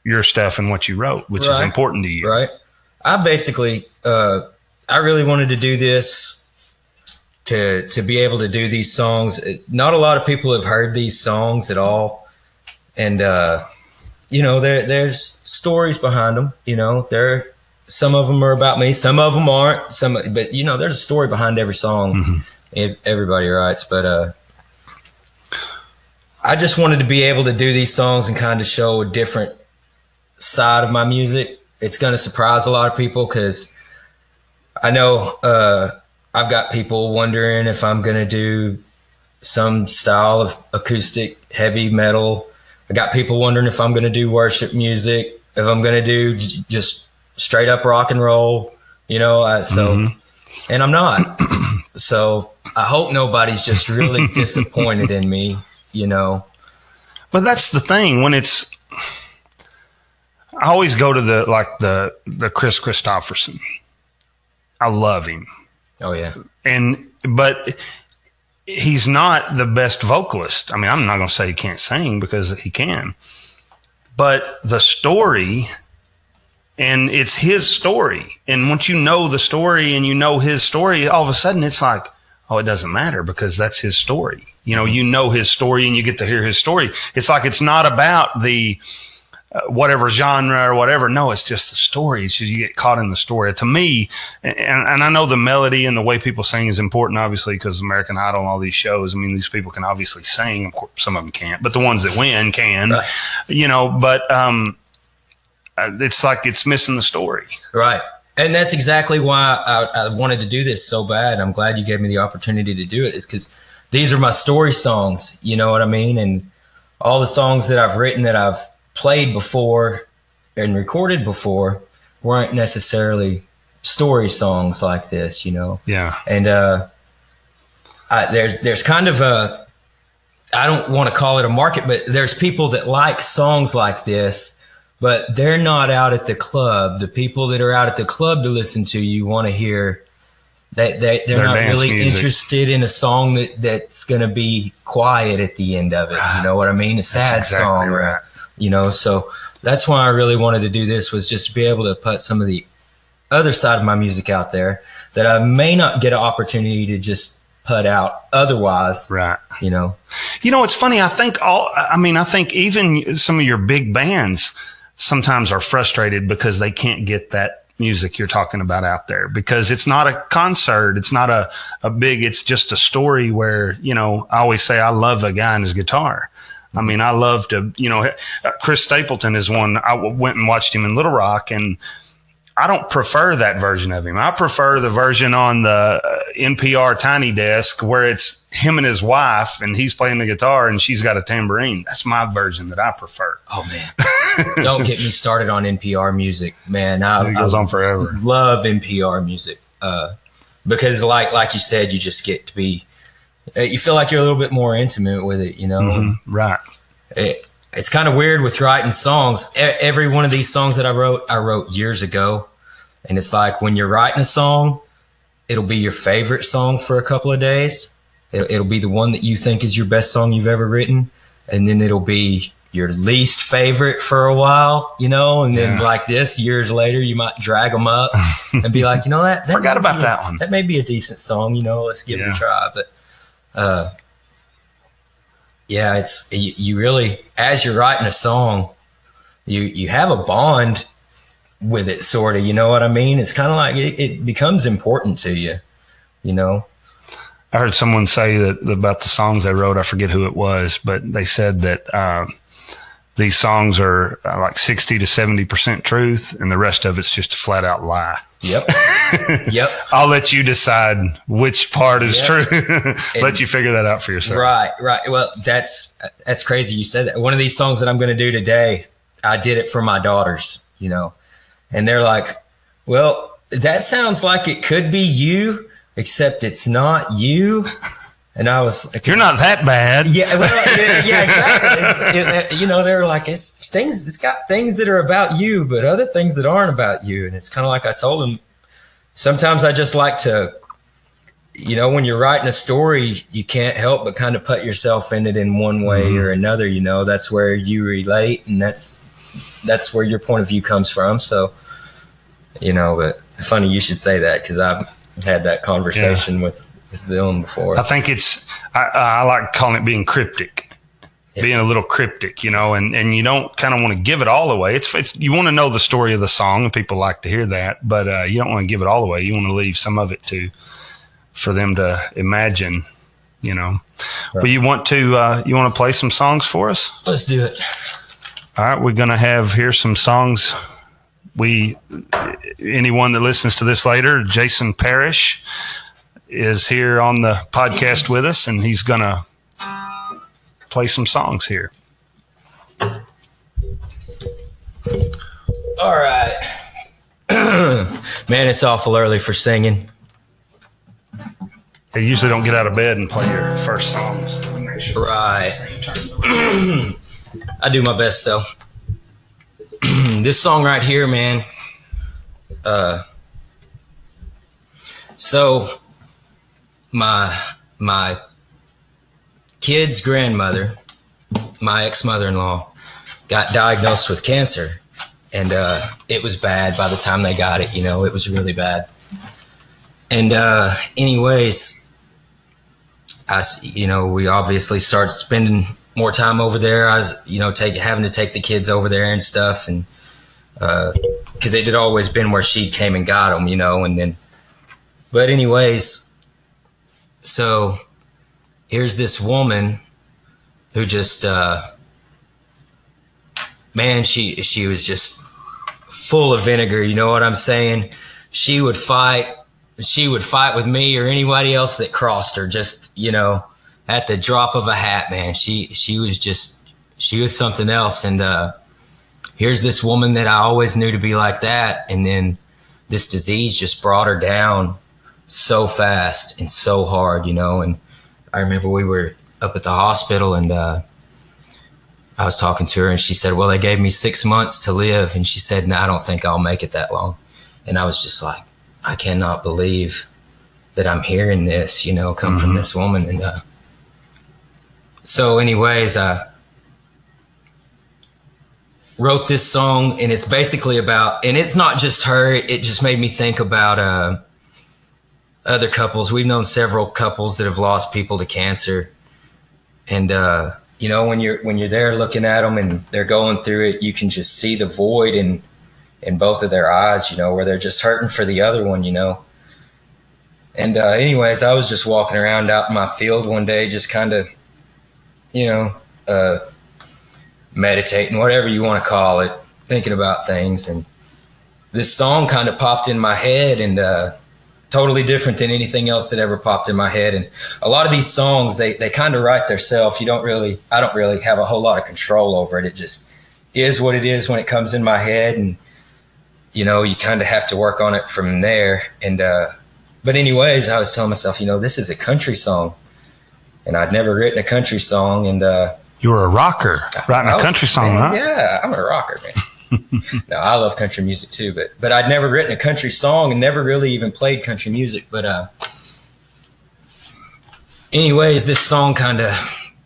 your stuff and what you wrote, which is important to you. Right. I basically, uh, I really wanted to do this to to be able to do these songs. Not a lot of people have heard these songs at all, and uh, you know, there there's stories behind them. You know, there some of them are about me, some of them aren't. Some, but you know, there's a story behind every song. If everybody writes, but uh, I just wanted to be able to do these songs and kind of show a different side of my music. It's going to surprise a lot of people because I know uh, I've got people wondering if I'm going to do some style of acoustic heavy metal. I got people wondering if I'm going to do worship music, if I'm going to do j- just straight up rock and roll, you know. I, so, and I'm not. so I hope nobody's just really disappointed in me, you know. But that's the thing when it's. I always go to the like the the Kris Kristofferson. I love him, Oh yeah, and but he's not the best vocalist. I mean, I'm not going to say he can't sing because he can, but the story. And it's his story. And once you know the story and you know his story, all of a sudden it's like, oh, it doesn't matter because that's his story. You know, you know his story and you get to hear his story. It's like it's not about the uh, whatever genre or whatever. No, it's just the story. It's just you get caught in the story. To me, and, and I know the melody and the way people sing is important, obviously, because American Idol and all these shows. I mean, these people can obviously sing. Of course, some of them can't, but the ones that win can. Right. You know, but um, uh, it's like it's missing the story. Right. And that's exactly why I, I wanted to do this so bad. I'm glad you gave me the opportunity to do it, is because these are my story songs. You know what I mean? And all the songs that I've written that I've played before and recorded before weren't necessarily story songs like this, you know? Yeah. and uh, I, there's there's kind of a I don't want to call it a market, but there's people that like songs like this, but they're not out at the club. The people that are out at the club to listen to you want to hear. They, they, they're not really music. interested in a song that, that's going to be quiet at the end of it. You know what I mean? A sad exactly song, right. You know. So that's why I really wanted to do this was just to be able to put some of the other side of my music out there that I may not get an opportunity to just put out otherwise. Right. You know, You know, it's funny. I think all, I mean, I think even some of your big bands sometimes are frustrated because they can't get that music you're talking about out there because it's not a concert. It's not a, a big, it's just a story where, you know, I always say I love a guy and his guitar. I mean, I love to, you know, Chris Stapleton is one. I went and watched him in Little Rock and I don't prefer that version of him. I prefer the version on the uh, NPR Tiny Desk where it's him and his wife, and he's playing the guitar and she's got a tambourine. That's my version that I prefer. oh man, don't get me started on NPR music, man. I, It I goes on forever. love NPR music uh, because, like like you said, you just get to be. Uh, You feel like you're a little bit more intimate with it, you know. Mhm. Right. it, it's kind of weird with writing songs. E- Every one of these songs that I wrote, I wrote years ago. And it's like when you're writing a song, it'll be your favorite song for a couple of days. It, it'll be the one that you think is your best song you've ever written. And then it'll be your least favorite for a while, you know? And then Yeah. like this, years later, you might drag them up and be like, you know, that, that Forgot about that one. That may be a decent song, you know, let's give it a try. But, uh, yeah, it's you, you really as you're writing a song, you you have a bond with it, sort of. You know what I mean? It's kind of like it, it becomes important to you. You know? I heard someone say that about the songs they wrote. I forget who it was, but they said that um, these songs are uh, like 60 to 70% truth, and the rest of it's just a flat out lie. Yep. Yep. I'll let you decide which part is Yep. true. let you figure that out for yourself. Right, right. Well, that's that's crazy. You said that. One of these songs that I'm going to do today, I did it for my daughters. You know, and they're like, "Well, that sounds like it could be you, except it's not you." And I was, like, You're not that bad. yeah, well, yeah, yeah, exactly. It- you know, they're like, it's things. It's got things that are about you, but other things that aren't about you. And it's kind of like I told them. Sometimes I just like to, you know, when you're writing a story, you can't help but kind of put yourself in it in one way mm-hmm. or another. You know, that's where you relate, and that's that's where your point of view comes from. So, you know, but funny you should say that because I've had that conversation with with them before. I think it's I, I like calling it being cryptic, being a little cryptic, you know, and, and you don't kind of want to give it all away. It's it's you want to know the story of the song, and people like to hear that, but uh, you don't want to give it all away. You want to leave some of it to for them to imagine, you know. But you want to uh, you want to play some songs for us? Let's do it. All right, we're gonna have here some songs. We anyone that listens to this later, Jason Parrish is here on the podcast with us, and he's gonna play some songs here. All right. Man, it's awful early for singing. They usually don't get out of bed and play your first songs. Sure- Right. I do my best though. this song right here, man. Uh so my my kid's grandmother, my ex-mother-in-law, got diagnosed with cancer. And uh it was bad by the time they got it, you know, it was really bad. And uh anyways, I you know, we obviously started spending more time over there. I was, you know, take having to take the kids over there and stuff, and uh because it had always been where she came and got them, you know, and then. But anyways, so here's this woman who just, uh, man, she she was just full of vinegar. You know what I'm saying? She would fight she would fight with me or anybody else that crossed her just you know at the drop of a hat man she she was just she was something else and uh here's this woman that i always knew to be like that and then this disease just brought her down so fast and so hard you know and i remember we were up at the hospital and uh I was talking to her and she said, Well, they gave me six months to live. And she said, No, I don't think I'll make it that long. And I was just like, I cannot believe that I'm hearing this, you know, come from this woman. And uh, so, anyways, I wrote this song, and it's basically about, and it's not just her. It just made me think about uh, other couples. We've known several couples that have lost people to cancer, and uh, you know, when you're when you're there looking at them and they're going through it, you can just see the void in in both of their eyes, you know, where they're just hurting for the other one, you know. And uh, anyways, I was just walking around out in my field one day, just kind of, you know, uh, meditating, whatever you want to call it, thinking about things. And this song kind of popped in my head and uh, totally different than anything else that ever popped in my head. And a lot of these songs, they, they kind of write themselves. You don't really, I don't really have a whole lot of control over it. It just is what it is when it comes in my head. And, you know, you kind of have to work on it from there. And, uh, but anyways, I was telling myself, you know, this is a country song and I'd never written a country song. And, uh, You were a rocker, writing a Oh, country song, man, huh? Yeah, I'm a rocker, man. no, I love country music too, but but I'd never written a country song and never really even played country music. But uh, anyways, this song kind of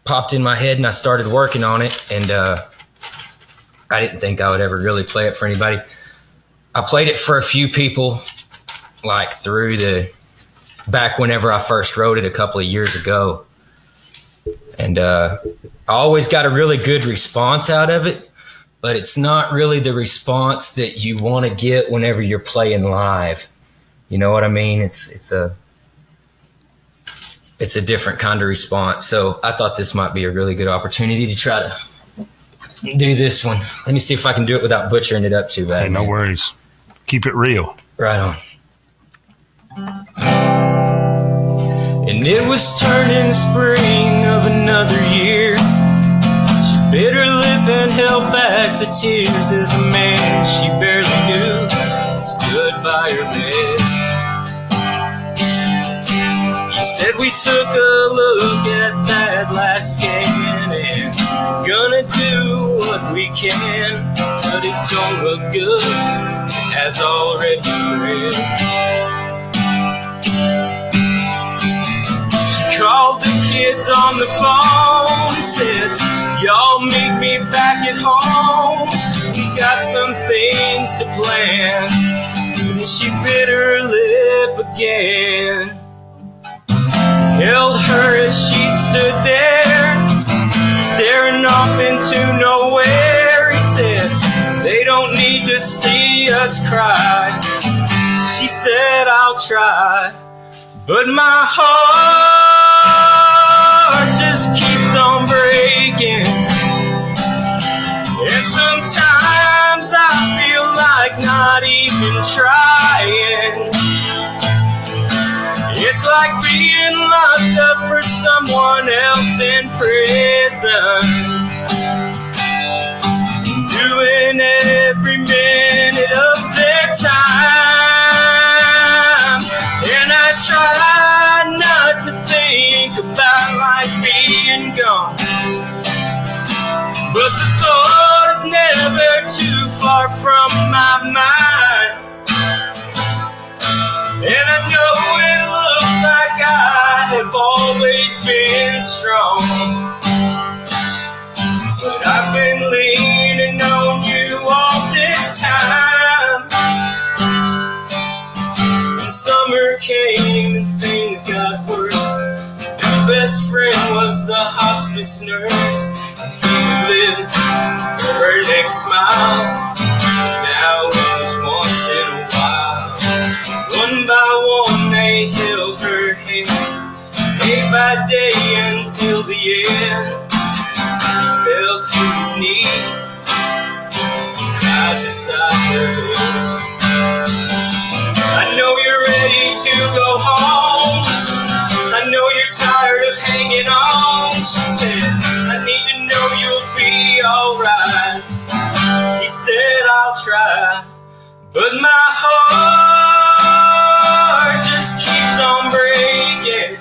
popped in my head, and I started working on it, and uh, I didn't think I would ever really play it for anybody. I played it for a few people, like through the back whenever I first wrote it a couple of years ago, and uh, I always got a really good response out of it but it's not really the response that you want to get whenever you're playing live. You know what I mean? It's it's a it's a different kind of response. So I thought this might be a really good opportunity to try to do this one. Let me see if I can do it without butchering it up too bad. Hey, no man. worries. Keep it real. Right on. And it was turning spring held back the tears as a man she barely knew stood by her bed. He said we took a look at that last scan and gonna do what we can, but it don't look good. It has already spread. She called the kids on the phone, said, Y'all meet me back at home. We got some things to plan. And she bit her lip again. Held her as she stood there, staring off into nowhere. He said, They don't need to see us cry. She said, I'll try. But my heart trying. It's like being locked up for someone else in prison. Doing every minute of their time. And I try not to think about life being gone. But the thought is never too far from my mind. The hospice nurse. He would live for her next smile. Now it was once in a while. One by one they held her hand, day by day until the end. He fell to his knees, cried beside her. I know you're ready to go home. Hanging on. She said, I need to know you'll be alright. He said, I'll try. But my heart just keeps on breaking.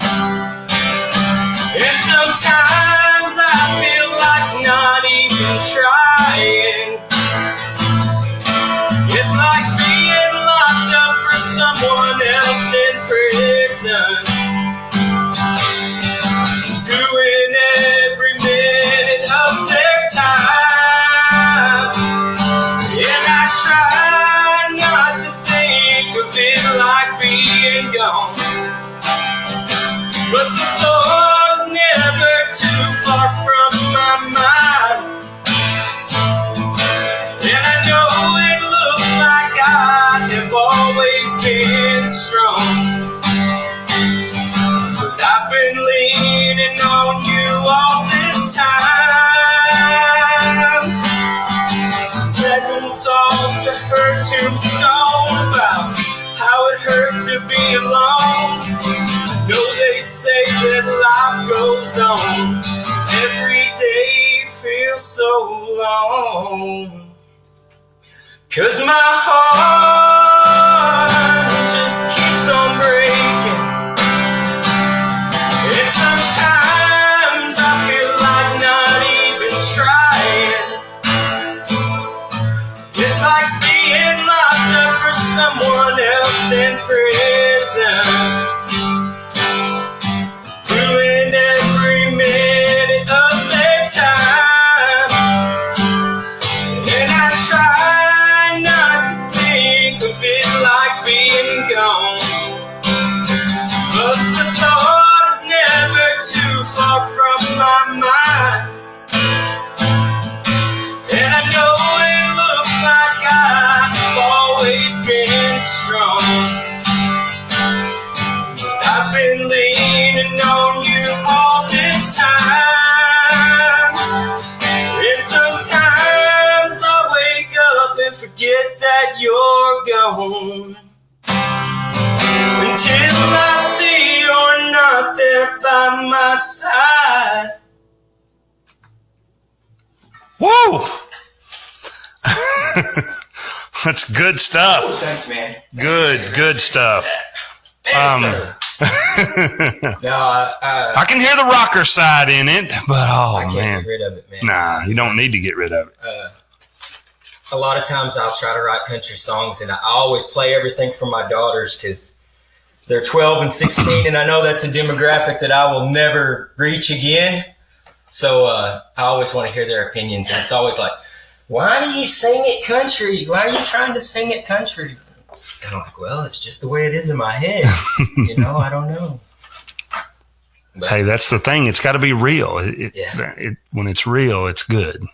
And sometimes I feel like not even trying. It's like being locked up for someone else in prison. My mind. And I know it looks like I have always been strong. But I've been leaning on you all this time. Second talk to her tombstone about how it hurt to be alone. Know they say that life goes on. Every day feels so long. Cause my heart that you're gone. Until I see you're not there by my side. Woo! That's good stuff. Oh, thanks, man. Thanks, good, man. good stuff. Um, no, uh, I can hear the rocker side in it, but oh I can't man. get rid of it, man. Nah, you don't need to get rid of it. Uh, a lot of times I'll try to write country songs, and I always play everything for my daughters because they're 12 and 16, and I know that's a demographic that I will never reach again. So uh, I always want to hear their opinions, and it's always like, "Why do you sing it country? Why are you trying to sing it country?" It's kind of like, "Well, it's just the way it is in my head, you know. I don't know." But, Hey, that's the thing. It's got to be real. It, Yeah. it, when it's real, it's good.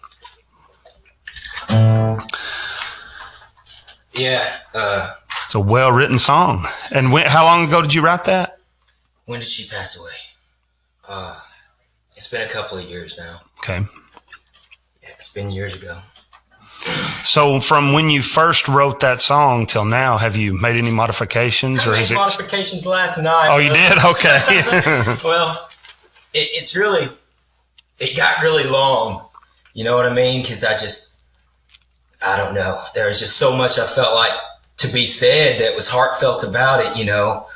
Yeah. Uh, It's a well written song. And when, how long ago did you write that? When did she pass away? Uh, it's been a couple of years now. Okay. Yeah, it's been years ago. So from when you first wrote that song till now, have you made any modifications I or made is it? modifications last night. Oh, you did? Okay. well, it, it's really, it got really long. You know what I mean? Because I just, I don't know. There was just so much I felt like to be said that was heartfelt about it, you know?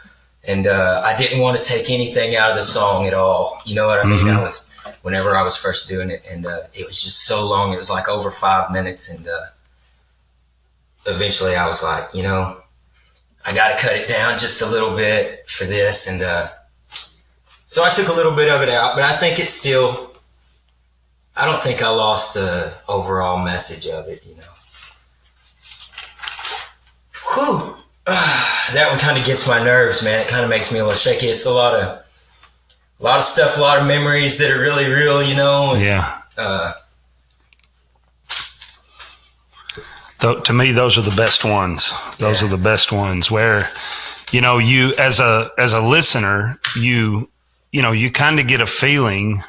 And uh, I didn't want to take anything out of the song at all. You know what I mean? Mhm. I was, whenever I was first doing it, and uh, it was just so long. It was like over five minutes. And uh, eventually I was like, you know, I got to cut it down just a little bit for this. And, uh, so I took a little bit of it out, but I think it's still. I don't think I lost the overall message of it. You know. Whew. that one kind of gets my nerves, man. It kind of makes me a little shaky. It's a lot of, a lot of stuff, a lot of memories that are really real. You know. And, yeah. uh, to me, those are the best ones. Those Yeah. are the best ones where, you know, you as a as a listener, you you know, you kind of get a feeling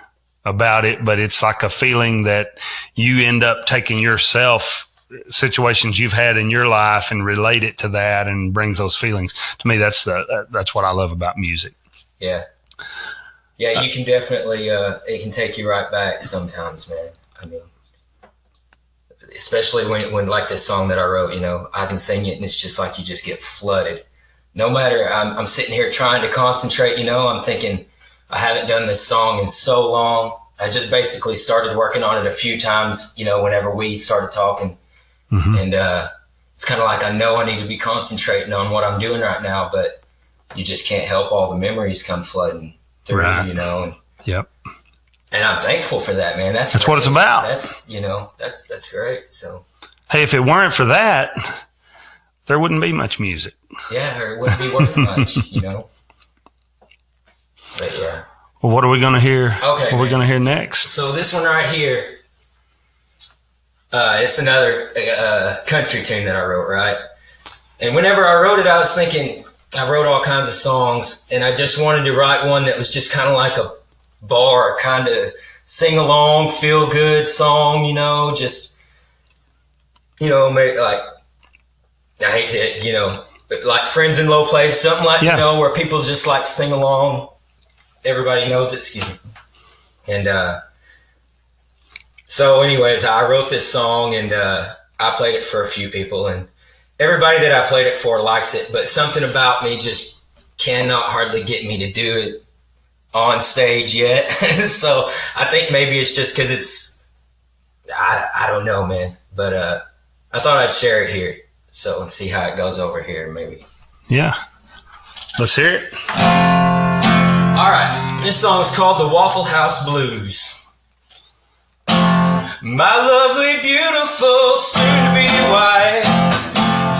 about it, but it's like a feeling that you end up taking yourself situations you've had in your life and relate it to that and brings those feelings. To me, that's the that's what I love about music. Yeah. Yeah, you can definitely uh it can take you right back sometimes, man. I mean especially when when like this song that I wrote, you know, I can sing it and it's just like you just get flooded. No matter I'm I'm sitting here trying to concentrate, you know, I'm thinking I haven't done this song in so long. I just basically started working on it a few times, you know, whenever we started talking. Mhm. And uh it's kind of like I know I need to be concentrating on what I'm doing right now, but you just can't help all the memories come flooding through, Right. you know. And, Yep. and I'm thankful for that, man. That's That's what it's about. That's you know, that's that's great. So Hey, if it weren't for that, there wouldn't be much music. yeah, or it wouldn't be worth much, you know. But yeah. Well, what are we going to hear? Okay, What are we going to hear next? So this one right here, uh, it's another uh, country tune that I wrote, right? And whenever I wrote it, I was thinking I wrote all kinds of songs, and I just wanted to write one that was just kind of like a bar, kind of sing along, feel good song, you know, just you know, make like I hate to, you know, but like friends in low place, something like Yeah. you know, where people just like sing along. Everybody knows it. Excuse me. And uh, so, anyways, I wrote this song and uh, I played it for a few people, and everybody that I played it for likes it. But something about me just cannot hardly get me to do it on stage yet. so I think maybe it's just because it's I I don't know, man. But uh, I thought I'd share it here. So let's see how it goes over here, maybe. Yeah. Let's hear it. All right, this song is called the Waffle House Blues. My lovely, beautiful, soon-to-be wife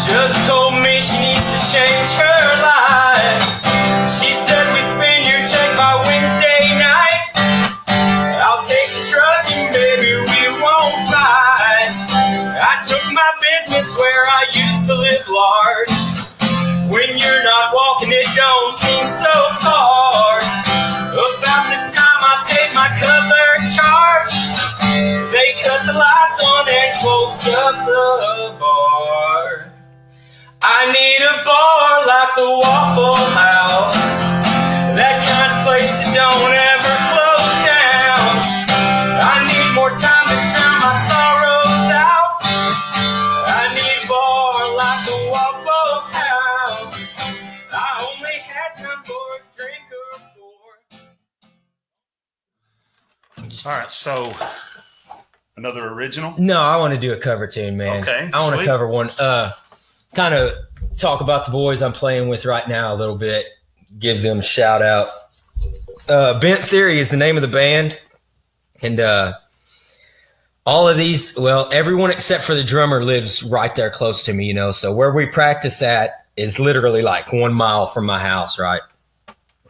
just told me she needs to change her life. She said we spend your check by Wednesday night. I'll take the truck and baby we won't fight. I took my business where I used to live large. When you're not walking, it don't seem so hard. up the bar. I need a bar like the Waffle House, that kind of place that don't ever close down. I need more time to drown my sorrows out. I need a bar like the Waffle House. I only had time for a drink or four. All right, so another original. No, I want to do a cover tune, man. Okay, I want to cover one. Uh, kind of talk about the boys I'm playing with right now a little bit. Give them a shout out. Uh, Bent Theory is the name of the band, and uh, all of these, well, everyone except for the drummer lives right there close to me. You know, so where we practice at is literally like one mile from my house. Right.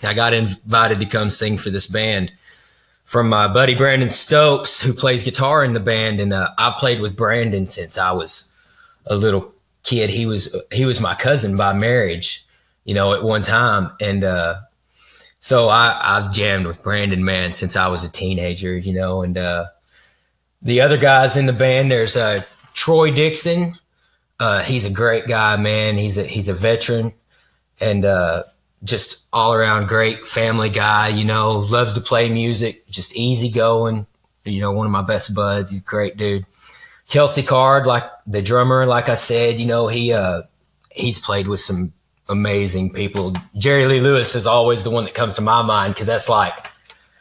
I got invited to come sing for this band from my buddy Brandon Stokes, who plays guitar in the band, and uh, I played with Brandon since I was a little kid. He was he was my cousin by marriage, you know, at one time, and uh, so I I've jammed with Brandon man since I was a teenager, you know, and uh, the other guys in the band. There's uh, Troy Dixon. Uh, he's a great guy, man. He's a he's a veteran, and uh, just all around great family guy, you know, loves to play music, just easy going, you know, one of my best buds. He's a great dude. Kelsey Card, like the drummer, like I said, you know, he uh he's played with some amazing people. Jerry Lee Lewis is always the one that comes to my mind because that's like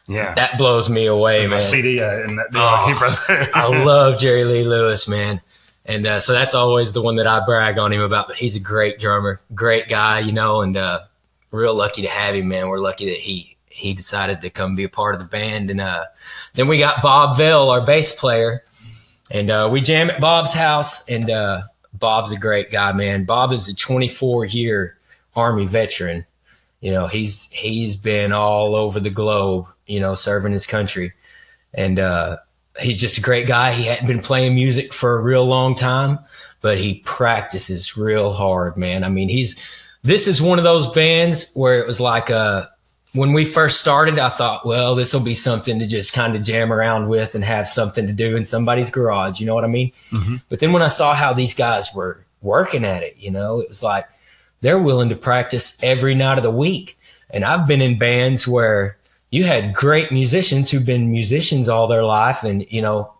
Yeah, that blows me away, my man. CD uh, and that deal Oh. I love Jerry Lee Lewis, man. And uh, so that's always the one that I brag on him about. But he's a great drummer, great guy, you know, and uh, real lucky to have him, man. We're lucky that he he decided to come be a part of the band. And uh, then we got Bob Vell, our bass player, and uh, we jam at Bob's house. And uh, Bob's a great guy, man. Bob is a 24 year Army veteran. You know, he's he's been all over the globe, you know, serving his country, and uh, he's just a great guy. He hadn't been playing music for a real long time, but he practices real hard, man. I mean, he's this is one of those bands where it was like uh when we first started, I thought, well, this will be something to just kind of jam around with and have something to do in somebody's garage. You know what I mean? Mhm. But then when I saw how these guys were working at it, you know, it was like they're willing to practice every night of the week. And I've been in bands where you had great musicians who've been musicians all their life and, you know,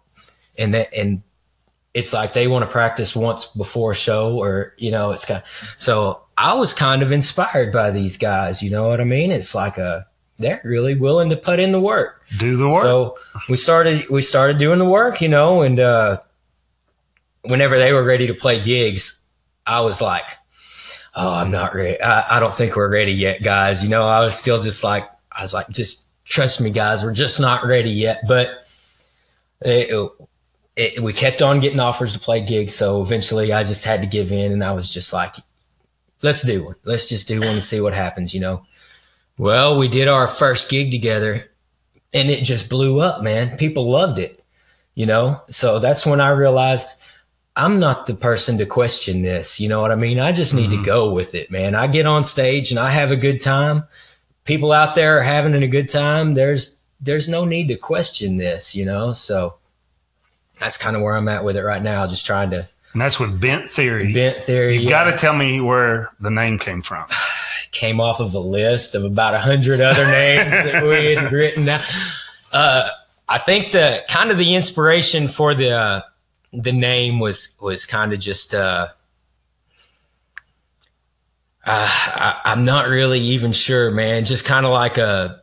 and that, and it's like they want to practice once before a show or, you know, it's kind of, so I was kind of inspired by these guys. You know what I mean? It's like a, they're really willing to put in the work. Do the work. So we started we started doing the work, you know, and uh whenever they were ready to play gigs, I was like, Oh, I'm not ready. I, I don't think we're ready yet, guys. You know, I was still just like I was like, just trust me, guys, we're just not ready yet. But it, it, we kept on getting offers to play gigs, so eventually I just had to give in and I was just like, let's do one. Let's just do one and see what happens, you know. Well, we did our first gig together and it just blew up, man. People loved it, you know? So that's when I realized I'm not the person to question this. You know what I mean? I just need to mm-hmm. go with it, man. I get on stage and I have a good time. People out there are having a good time. There's there's no need to question this, you know? So that's kind of where I'm at with it right now, just trying to and that's with Bent Theory. bent theory. you yeah. got to tell me where the name came from. came off of a list of about a hundred other names that we had written down. Uh, I think the kind of the inspiration for the uh, the name was was kind of just uh, uh, I, I'm not really even sure, man. Just kind of like a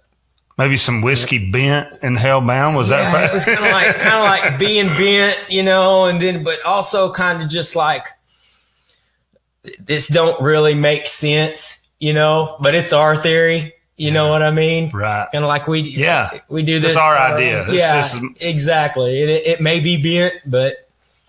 Maybe some whiskey bent and hellbound. Was yeah, that it was kind of like kind of like being bent, you know, and then but also kind of just like this don't really make sense, you know, but it's our theory. You know what I mean? right? Kind of like we Yeah. we do this. It's our idea. Yeah, this is- exactly. It, it may be bent, but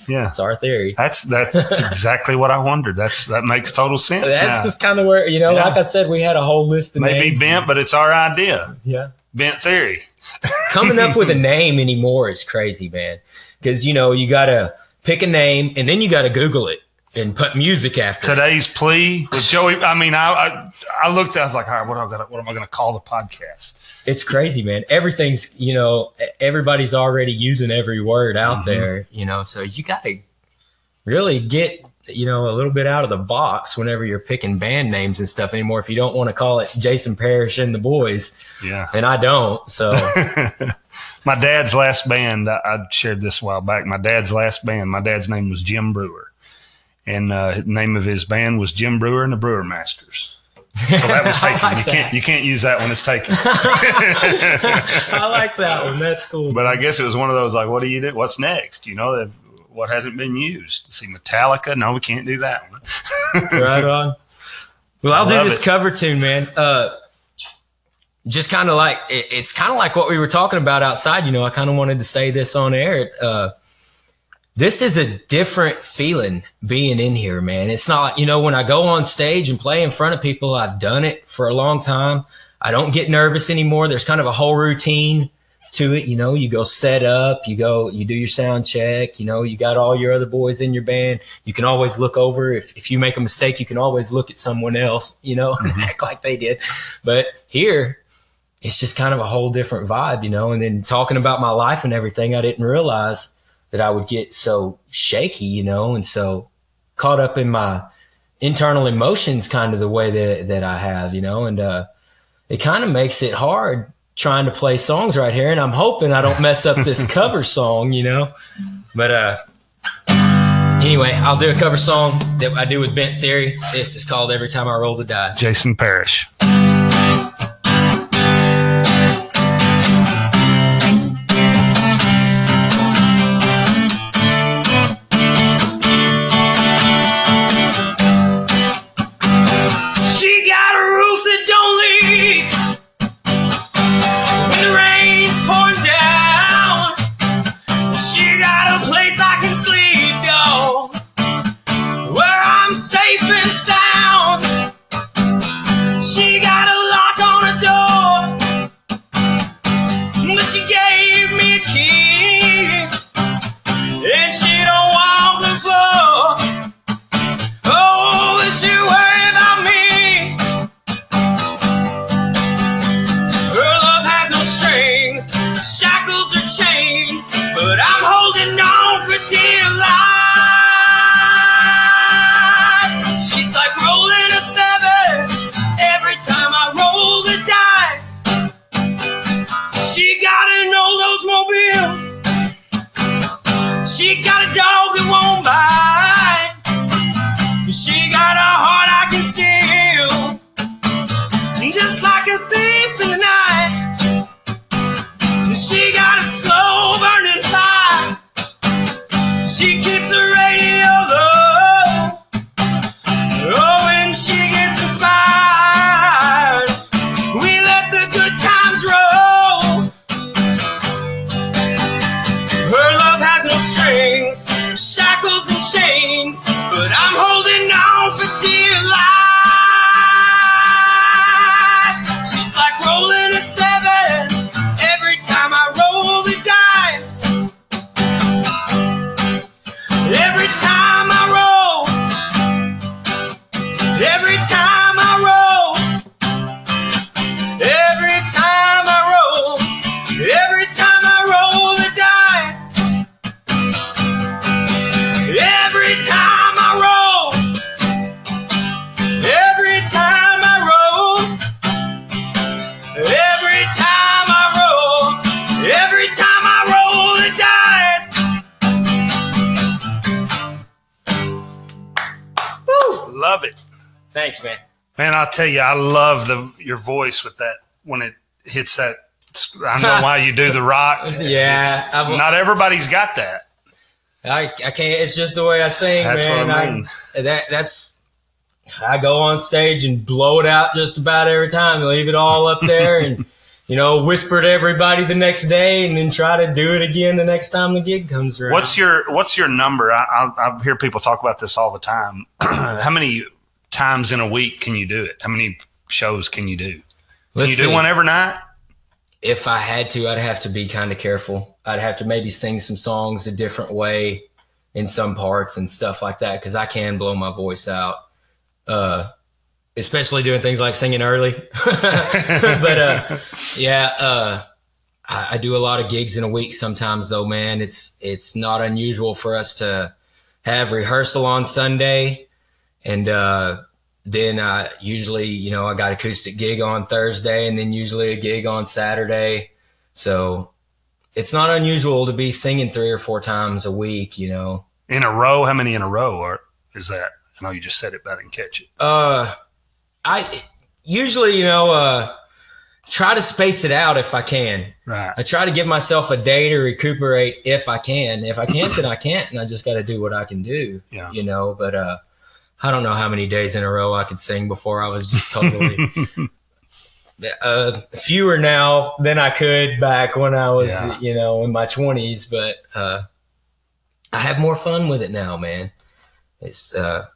Yeah. it's our theory. That's that exactly what I wondered. That's that makes total sense. That's now. just kind of where you know, Yeah. like I said, we had a whole list of maybe bent, but it's our idea. Yeah, Bent theory. coming up with a name anymore is crazy, man. Because you know you got to pick a name and then you got to Google it and put music after. it. Today's plea with Joey. I mean, I I, I looked. I was like, all right, what am I gonna what am I gonna call the podcast? It's crazy, man. Everything's you know everybody's already using every word out Mhm. there, you know. So you got to really get you know a little bit out of the box whenever you're picking band names and stuff anymore. If you don't want to call it Jason Parrish and the Boys, Yeah. and I don't, so my dad's last band. I, I shared this a while back. My dad's last band. My dad's name was Jim Brewer, and uh, the name of his band was Jim Brewer and the Brewer Masters. So that was taken. like you that. can't you can't use that when it's taken. I like that one. That's cool. but I guess it was one of those like, what do you do? What's next? You know, what hasn't been used? See Metallica? No, we can't do that one. right on. Well, I'll do this it. cover tune, man. Uh, just kind of like it, it's kind of like what we were talking about outside. You know, I kind of wanted to say this on air. Uh, this is a different feeling being in here, man. It's not, you know, when I go on stage and play in front of people, I've done it for a long time. I don't get nervous anymore. There's kind of a whole routine to it. You know, you go set up, you go, you do your sound check, you know, you got all your other boys in your band. You can always look over. If, if you make a mistake, you can always look at someone else, you know, and mm-hmm. act like they did. But here, it's just kind of a whole different vibe, you know, and then talking about my life and everything, I didn't realize that I would get so shaky, you know, and so caught up in my internal emotions kind of the way that, that I have, you know, and, uh, it kind of makes it hard trying to play songs right here. And I'm hoping I don't mess up this cover song, you know, but, uh, anyway, I'll do a cover song that I do with Bent Theory. This is called Every Time I Roll the Dice. Jason Parrish. I'll tell you, I love the your voice with that when it hits that. I know why you do the rock. Yeah, not everybody's got that. I, I can't. It's just the way I sing, That's man. what I mean. that that's. I go on stage and blow it out just about every time. Leave it all up there, and you know, whisper to everybody the next day, and then try to do it again the next time the gig comes around. What's your What's your number? I, I, I hear people talk about this all the time. How many times in a week can you do it? How many shows can you do? Can Let's you do see. one every night? If I had to, I'd have to be kind of careful. I'd have to maybe sing some songs a different way in some parts and stuff like that because I can blow my voice out. Uh, especially doing things like singing early. but uh, yeah, uh, I, I do a lot of gigs in a week sometimes though, man. It's it's not unusual for us to have rehearsal on Sunday and uh then I usually, you know, I got acoustic gig on Thursday and then usually a gig on Saturday. So it's not unusual to be singing three or four times a week, you know. In a row? How many in a row are is that? I know you just said it, but I didn't catch it. Uh I usually, you know, uh, try to space it out if I can. Right. I try to give myself a day to recuperate if I can. If I can't, then I can't, and I just got to do what I can do. Yeah. You know, but uh, I don't know how many days in a row I could sing before I was just totally. uh, fewer now than I could back when I was, Yeah. you know, in my twenties. But uh, I have more fun with it now, man. It's uh,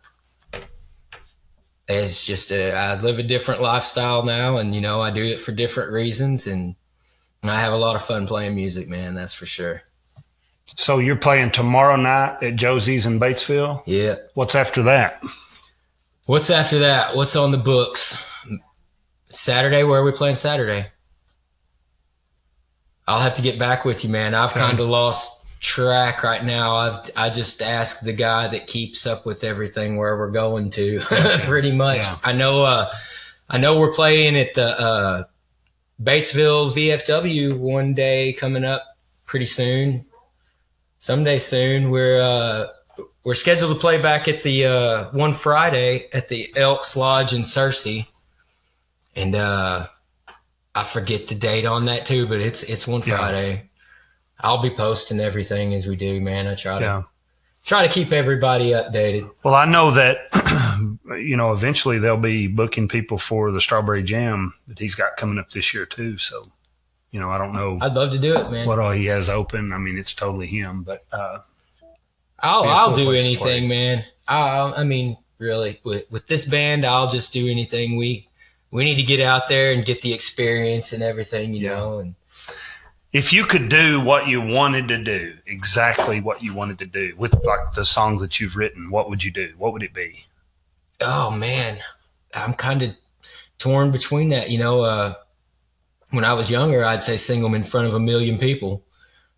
it's just a, I live a different lifestyle now, and you know I do it for different reasons, and I have a lot of fun playing music, man. That's for sure. So you're playing tomorrow night at Josie's in Batesville. Yeah. What's after that? What's after that? What's on the books? Saturday. Where are we playing Saturday? I'll have to get back with you, man. I've Okay. kind of lost track right now. I've I just asked the guy that keeps up with everything where we're going to, pretty much. Yeah. I know. Uh, I know we're playing at the uh, Batesville VFW one day coming up pretty soon. Someday soon. We're uh, we're scheduled to play back at the uh, one Friday at the Elks Lodge in Searcy, and uh, I forget the date on that too, but it's it's one Yeah. Friday. I'll be posting everything as we do, man. I try to Yeah. try to keep everybody updated. Well, I know that you know eventually they'll be booking people for the Strawberry Jam that he's got coming up this year too. So, you know, I don't know I'd love to do it, man. what all he has open. I mean, it's totally him. But uh, I'll I'll cool do anything, man. I I mean, really, with with this band, I'll just do anything. We we need to get out there and get the experience and everything, you Yeah. know. And if you could do what you wanted to do, exactly what you wanted to do with like the songs that you've written, what would you do? What would it be? oh man, I'm kind of torn between that. You know, uh, when I was younger, I'd say sing them in front of a million people,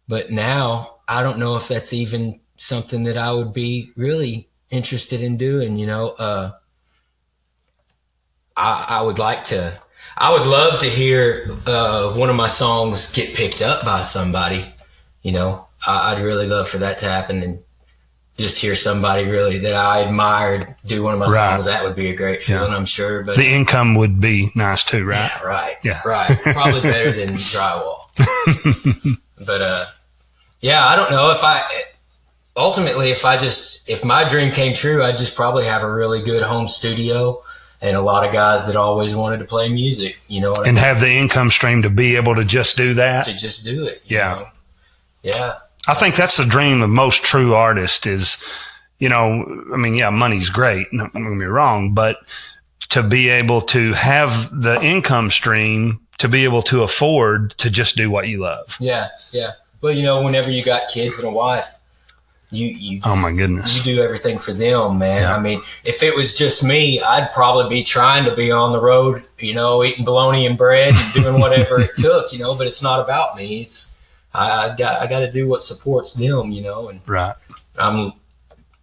but now I don't know if that's even something that I would be really interested in doing. You know, uh, I, I would like to. I would love to hear uh, one of my songs get picked up by somebody. You know, I, I'd really love for that to happen and just hear somebody really that I admired do one of my Right. songs. That would be a great feeling, I'm sure. But The income would be nice too, right? yeah, right, Yeah. right, probably better than drywall. but uh, yeah, I don't know if I ultimately if I just if my dream came true, I'd just probably have a really good home studio and a lot of guys that always wanted to play music. You know what I And have the income stream to be able to just do that. to just do it. you Yeah. know? Yeah. I think that's the dream of most true artists is, you know, I mean, yeah, money's great. Don't get me wrong, but to be able to have the income stream to be able to afford to just do what you love. Yeah. Yeah. Well, you know, whenever you got kids and a wife, you you just, Oh my goodness. you do everything for them, man. Yeah. I mean, if it was just me, I'd probably be trying to be on the road, you know, eating bologna and bread and doing whatever it took, you know. But it's not about me. It's I, I got I got to do what supports them, you know. And Right. I'm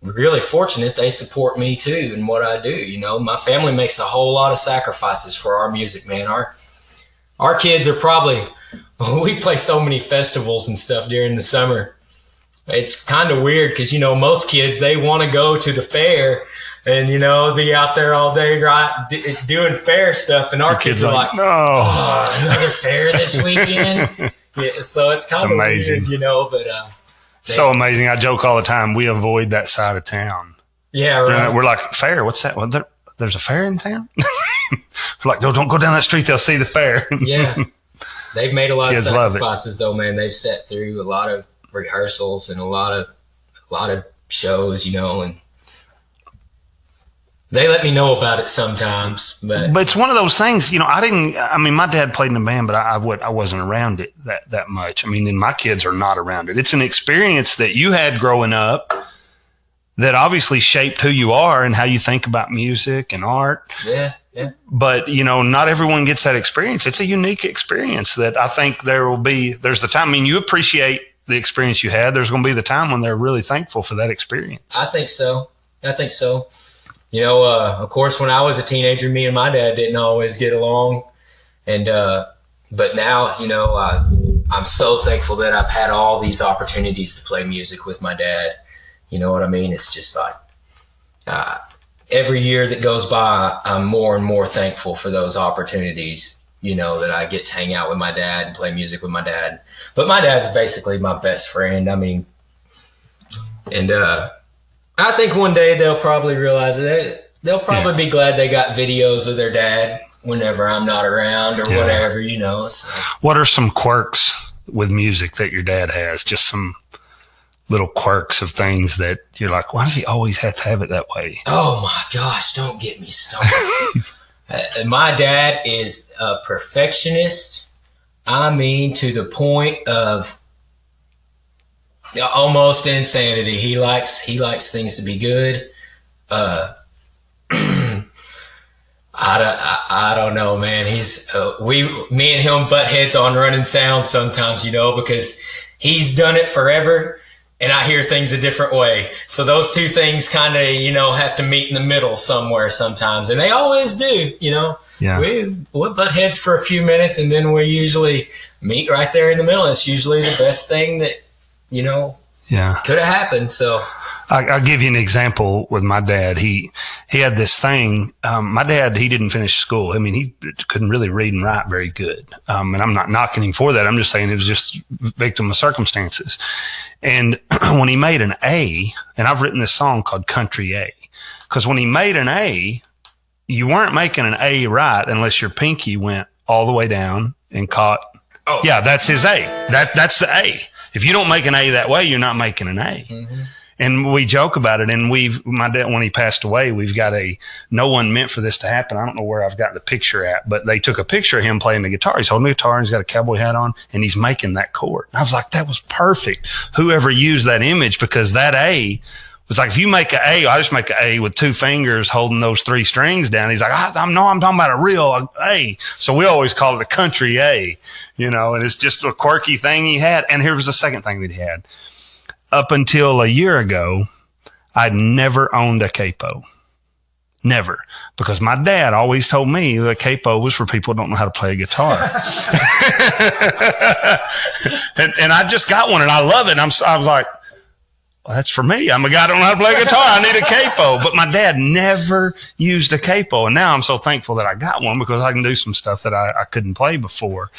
really fortunate they support me too in what I do. You know, my family makes a whole lot of sacrifices for our music, man. Our our kids are probably we play so many festivals and stuff during the summer. It's kind of weird because you know most kids they want to go to the fair and you know be out there all day, right, d- doing fair stuff, and our kids, Kids are like, like, no. oh, another fair this weekend. yeah, so it's kind of amazing. weird, you know, but uh, so amazing. I joke all the time. We avoid that side of town. yeah, We're right. like- We're like, fair? What's that? Well, there, there's a fair in town? We're like, no, don't go down that street. They'll see the fair. yeah. They've made a lot Kids of sacrifices though, man. They've sat through a lot of rehearsals and a lot of a lot of shows, you know, and they let me know about it sometimes. But But it's one of those things, you know. I didn't. I mean, my dad played in a band, but I, I, would, I wasn't around it that that much. I mean, and my kids are not around it. It's an experience that you had growing up that obviously shaped who you are and how you think about music and art. yeah, yeah. But you know, not everyone gets that experience. It's a unique experience that I think there will be. There's the time. I mean, you appreciate the experience you had. There's going to be the time when they're really thankful for that experience. I think so. I think so. You know, uh, of course, when I was a teenager, me and my dad didn't always get along, and uh, but now, you know, uh, I'm so thankful that I've had all these opportunities to play music with my dad. You know what I mean? It's just like, uh, every year that goes by, I'm more and more thankful for those opportunities. You know that I get to hang out with my dad and play music with my dad. But my dad's basically my best friend. I mean, and uh, I think one day they'll probably realize it. They'll probably be glad they got videos of their dad whenever I'm not around or Yeah. whatever. You know. So. What are some quirks with music that your dad has? Just some little quirks of things that you're like, why does he always have to have it that way? Oh my gosh, don't get me started. Uh, my dad is a perfectionist. I mean, to the point of almost insanity. He likes he likes things to be good. Uh, I don't, I, I don't know, man. He's uh, we me and him butt heads on running sound sometimes, you know, because he's done it forever and I hear things a different way. So those two things kind of, you know, have to meet in the middle somewhere sometimes. And they always do, you know. Yeah. We, we butt heads for a few minutes and then we usually meet right there in the middle. It's usually the best thing that, you know, Yeah. could have happened. So, I, I'll give you an example with my dad. He he had this thing. Um, my dad he didn't finish school. I mean, he couldn't really read and write very good. Um, and I'm not knocking him for that. I'm just saying it was just victim of circumstances. And when he made an A, and I've written this song called Country A, because when he made an A, you weren't making an A right unless your pinky went all the way down and caught. Oh. yeah, that's his A. That that's the A. If you don't make an A that way, you're not making an A Mm-hmm. and we joke about it. And we've my dad when he passed away, we've got a no one meant for this to happen. I don't know where I've got the picture at, but they took a picture of him playing the guitar. He's holding the guitar and he's got a cowboy hat on, and he's making that chord. And I was like, that was perfect. Whoever used that image because that A was like, if you make an A, I just make an A with two fingers holding those three strings down. He's like, I, I'm no, I'm talking about a real A. So we always call it a country A, you know, and it's just a quirky thing he had. And here was the second thing that he had up until a year ago, I'd never owned a capo. Never. Because my dad always told me the capo was for people who don't know how to play a guitar. and, and I just got one and I love it. I'm, I was like, well, that's for me. I'm a guy who don't know how to play guitar. I need a capo. But my dad never used a capo. And now I'm so thankful that I got one because I can do some stuff that I, I couldn't play before.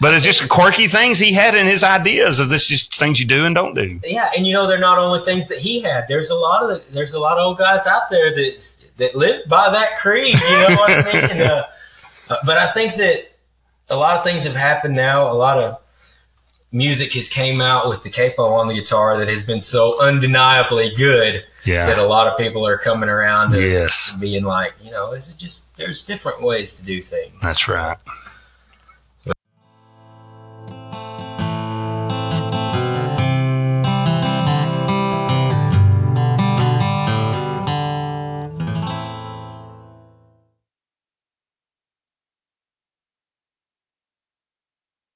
But it's just quirky things he had in his ideas of this is things you do and don't do. yeah. And you know, they're not only things that he had. There's a lot of, the, there's a lot of old guys out there that, that live by that creed. You know what I mean? And, uh, but I think that a lot of things have happened now. A lot of music has came out with the capo on the guitar that has been so undeniably good that a lot of people are coming around and Yes. being like, you know, this is just there's different ways to do things. That's right.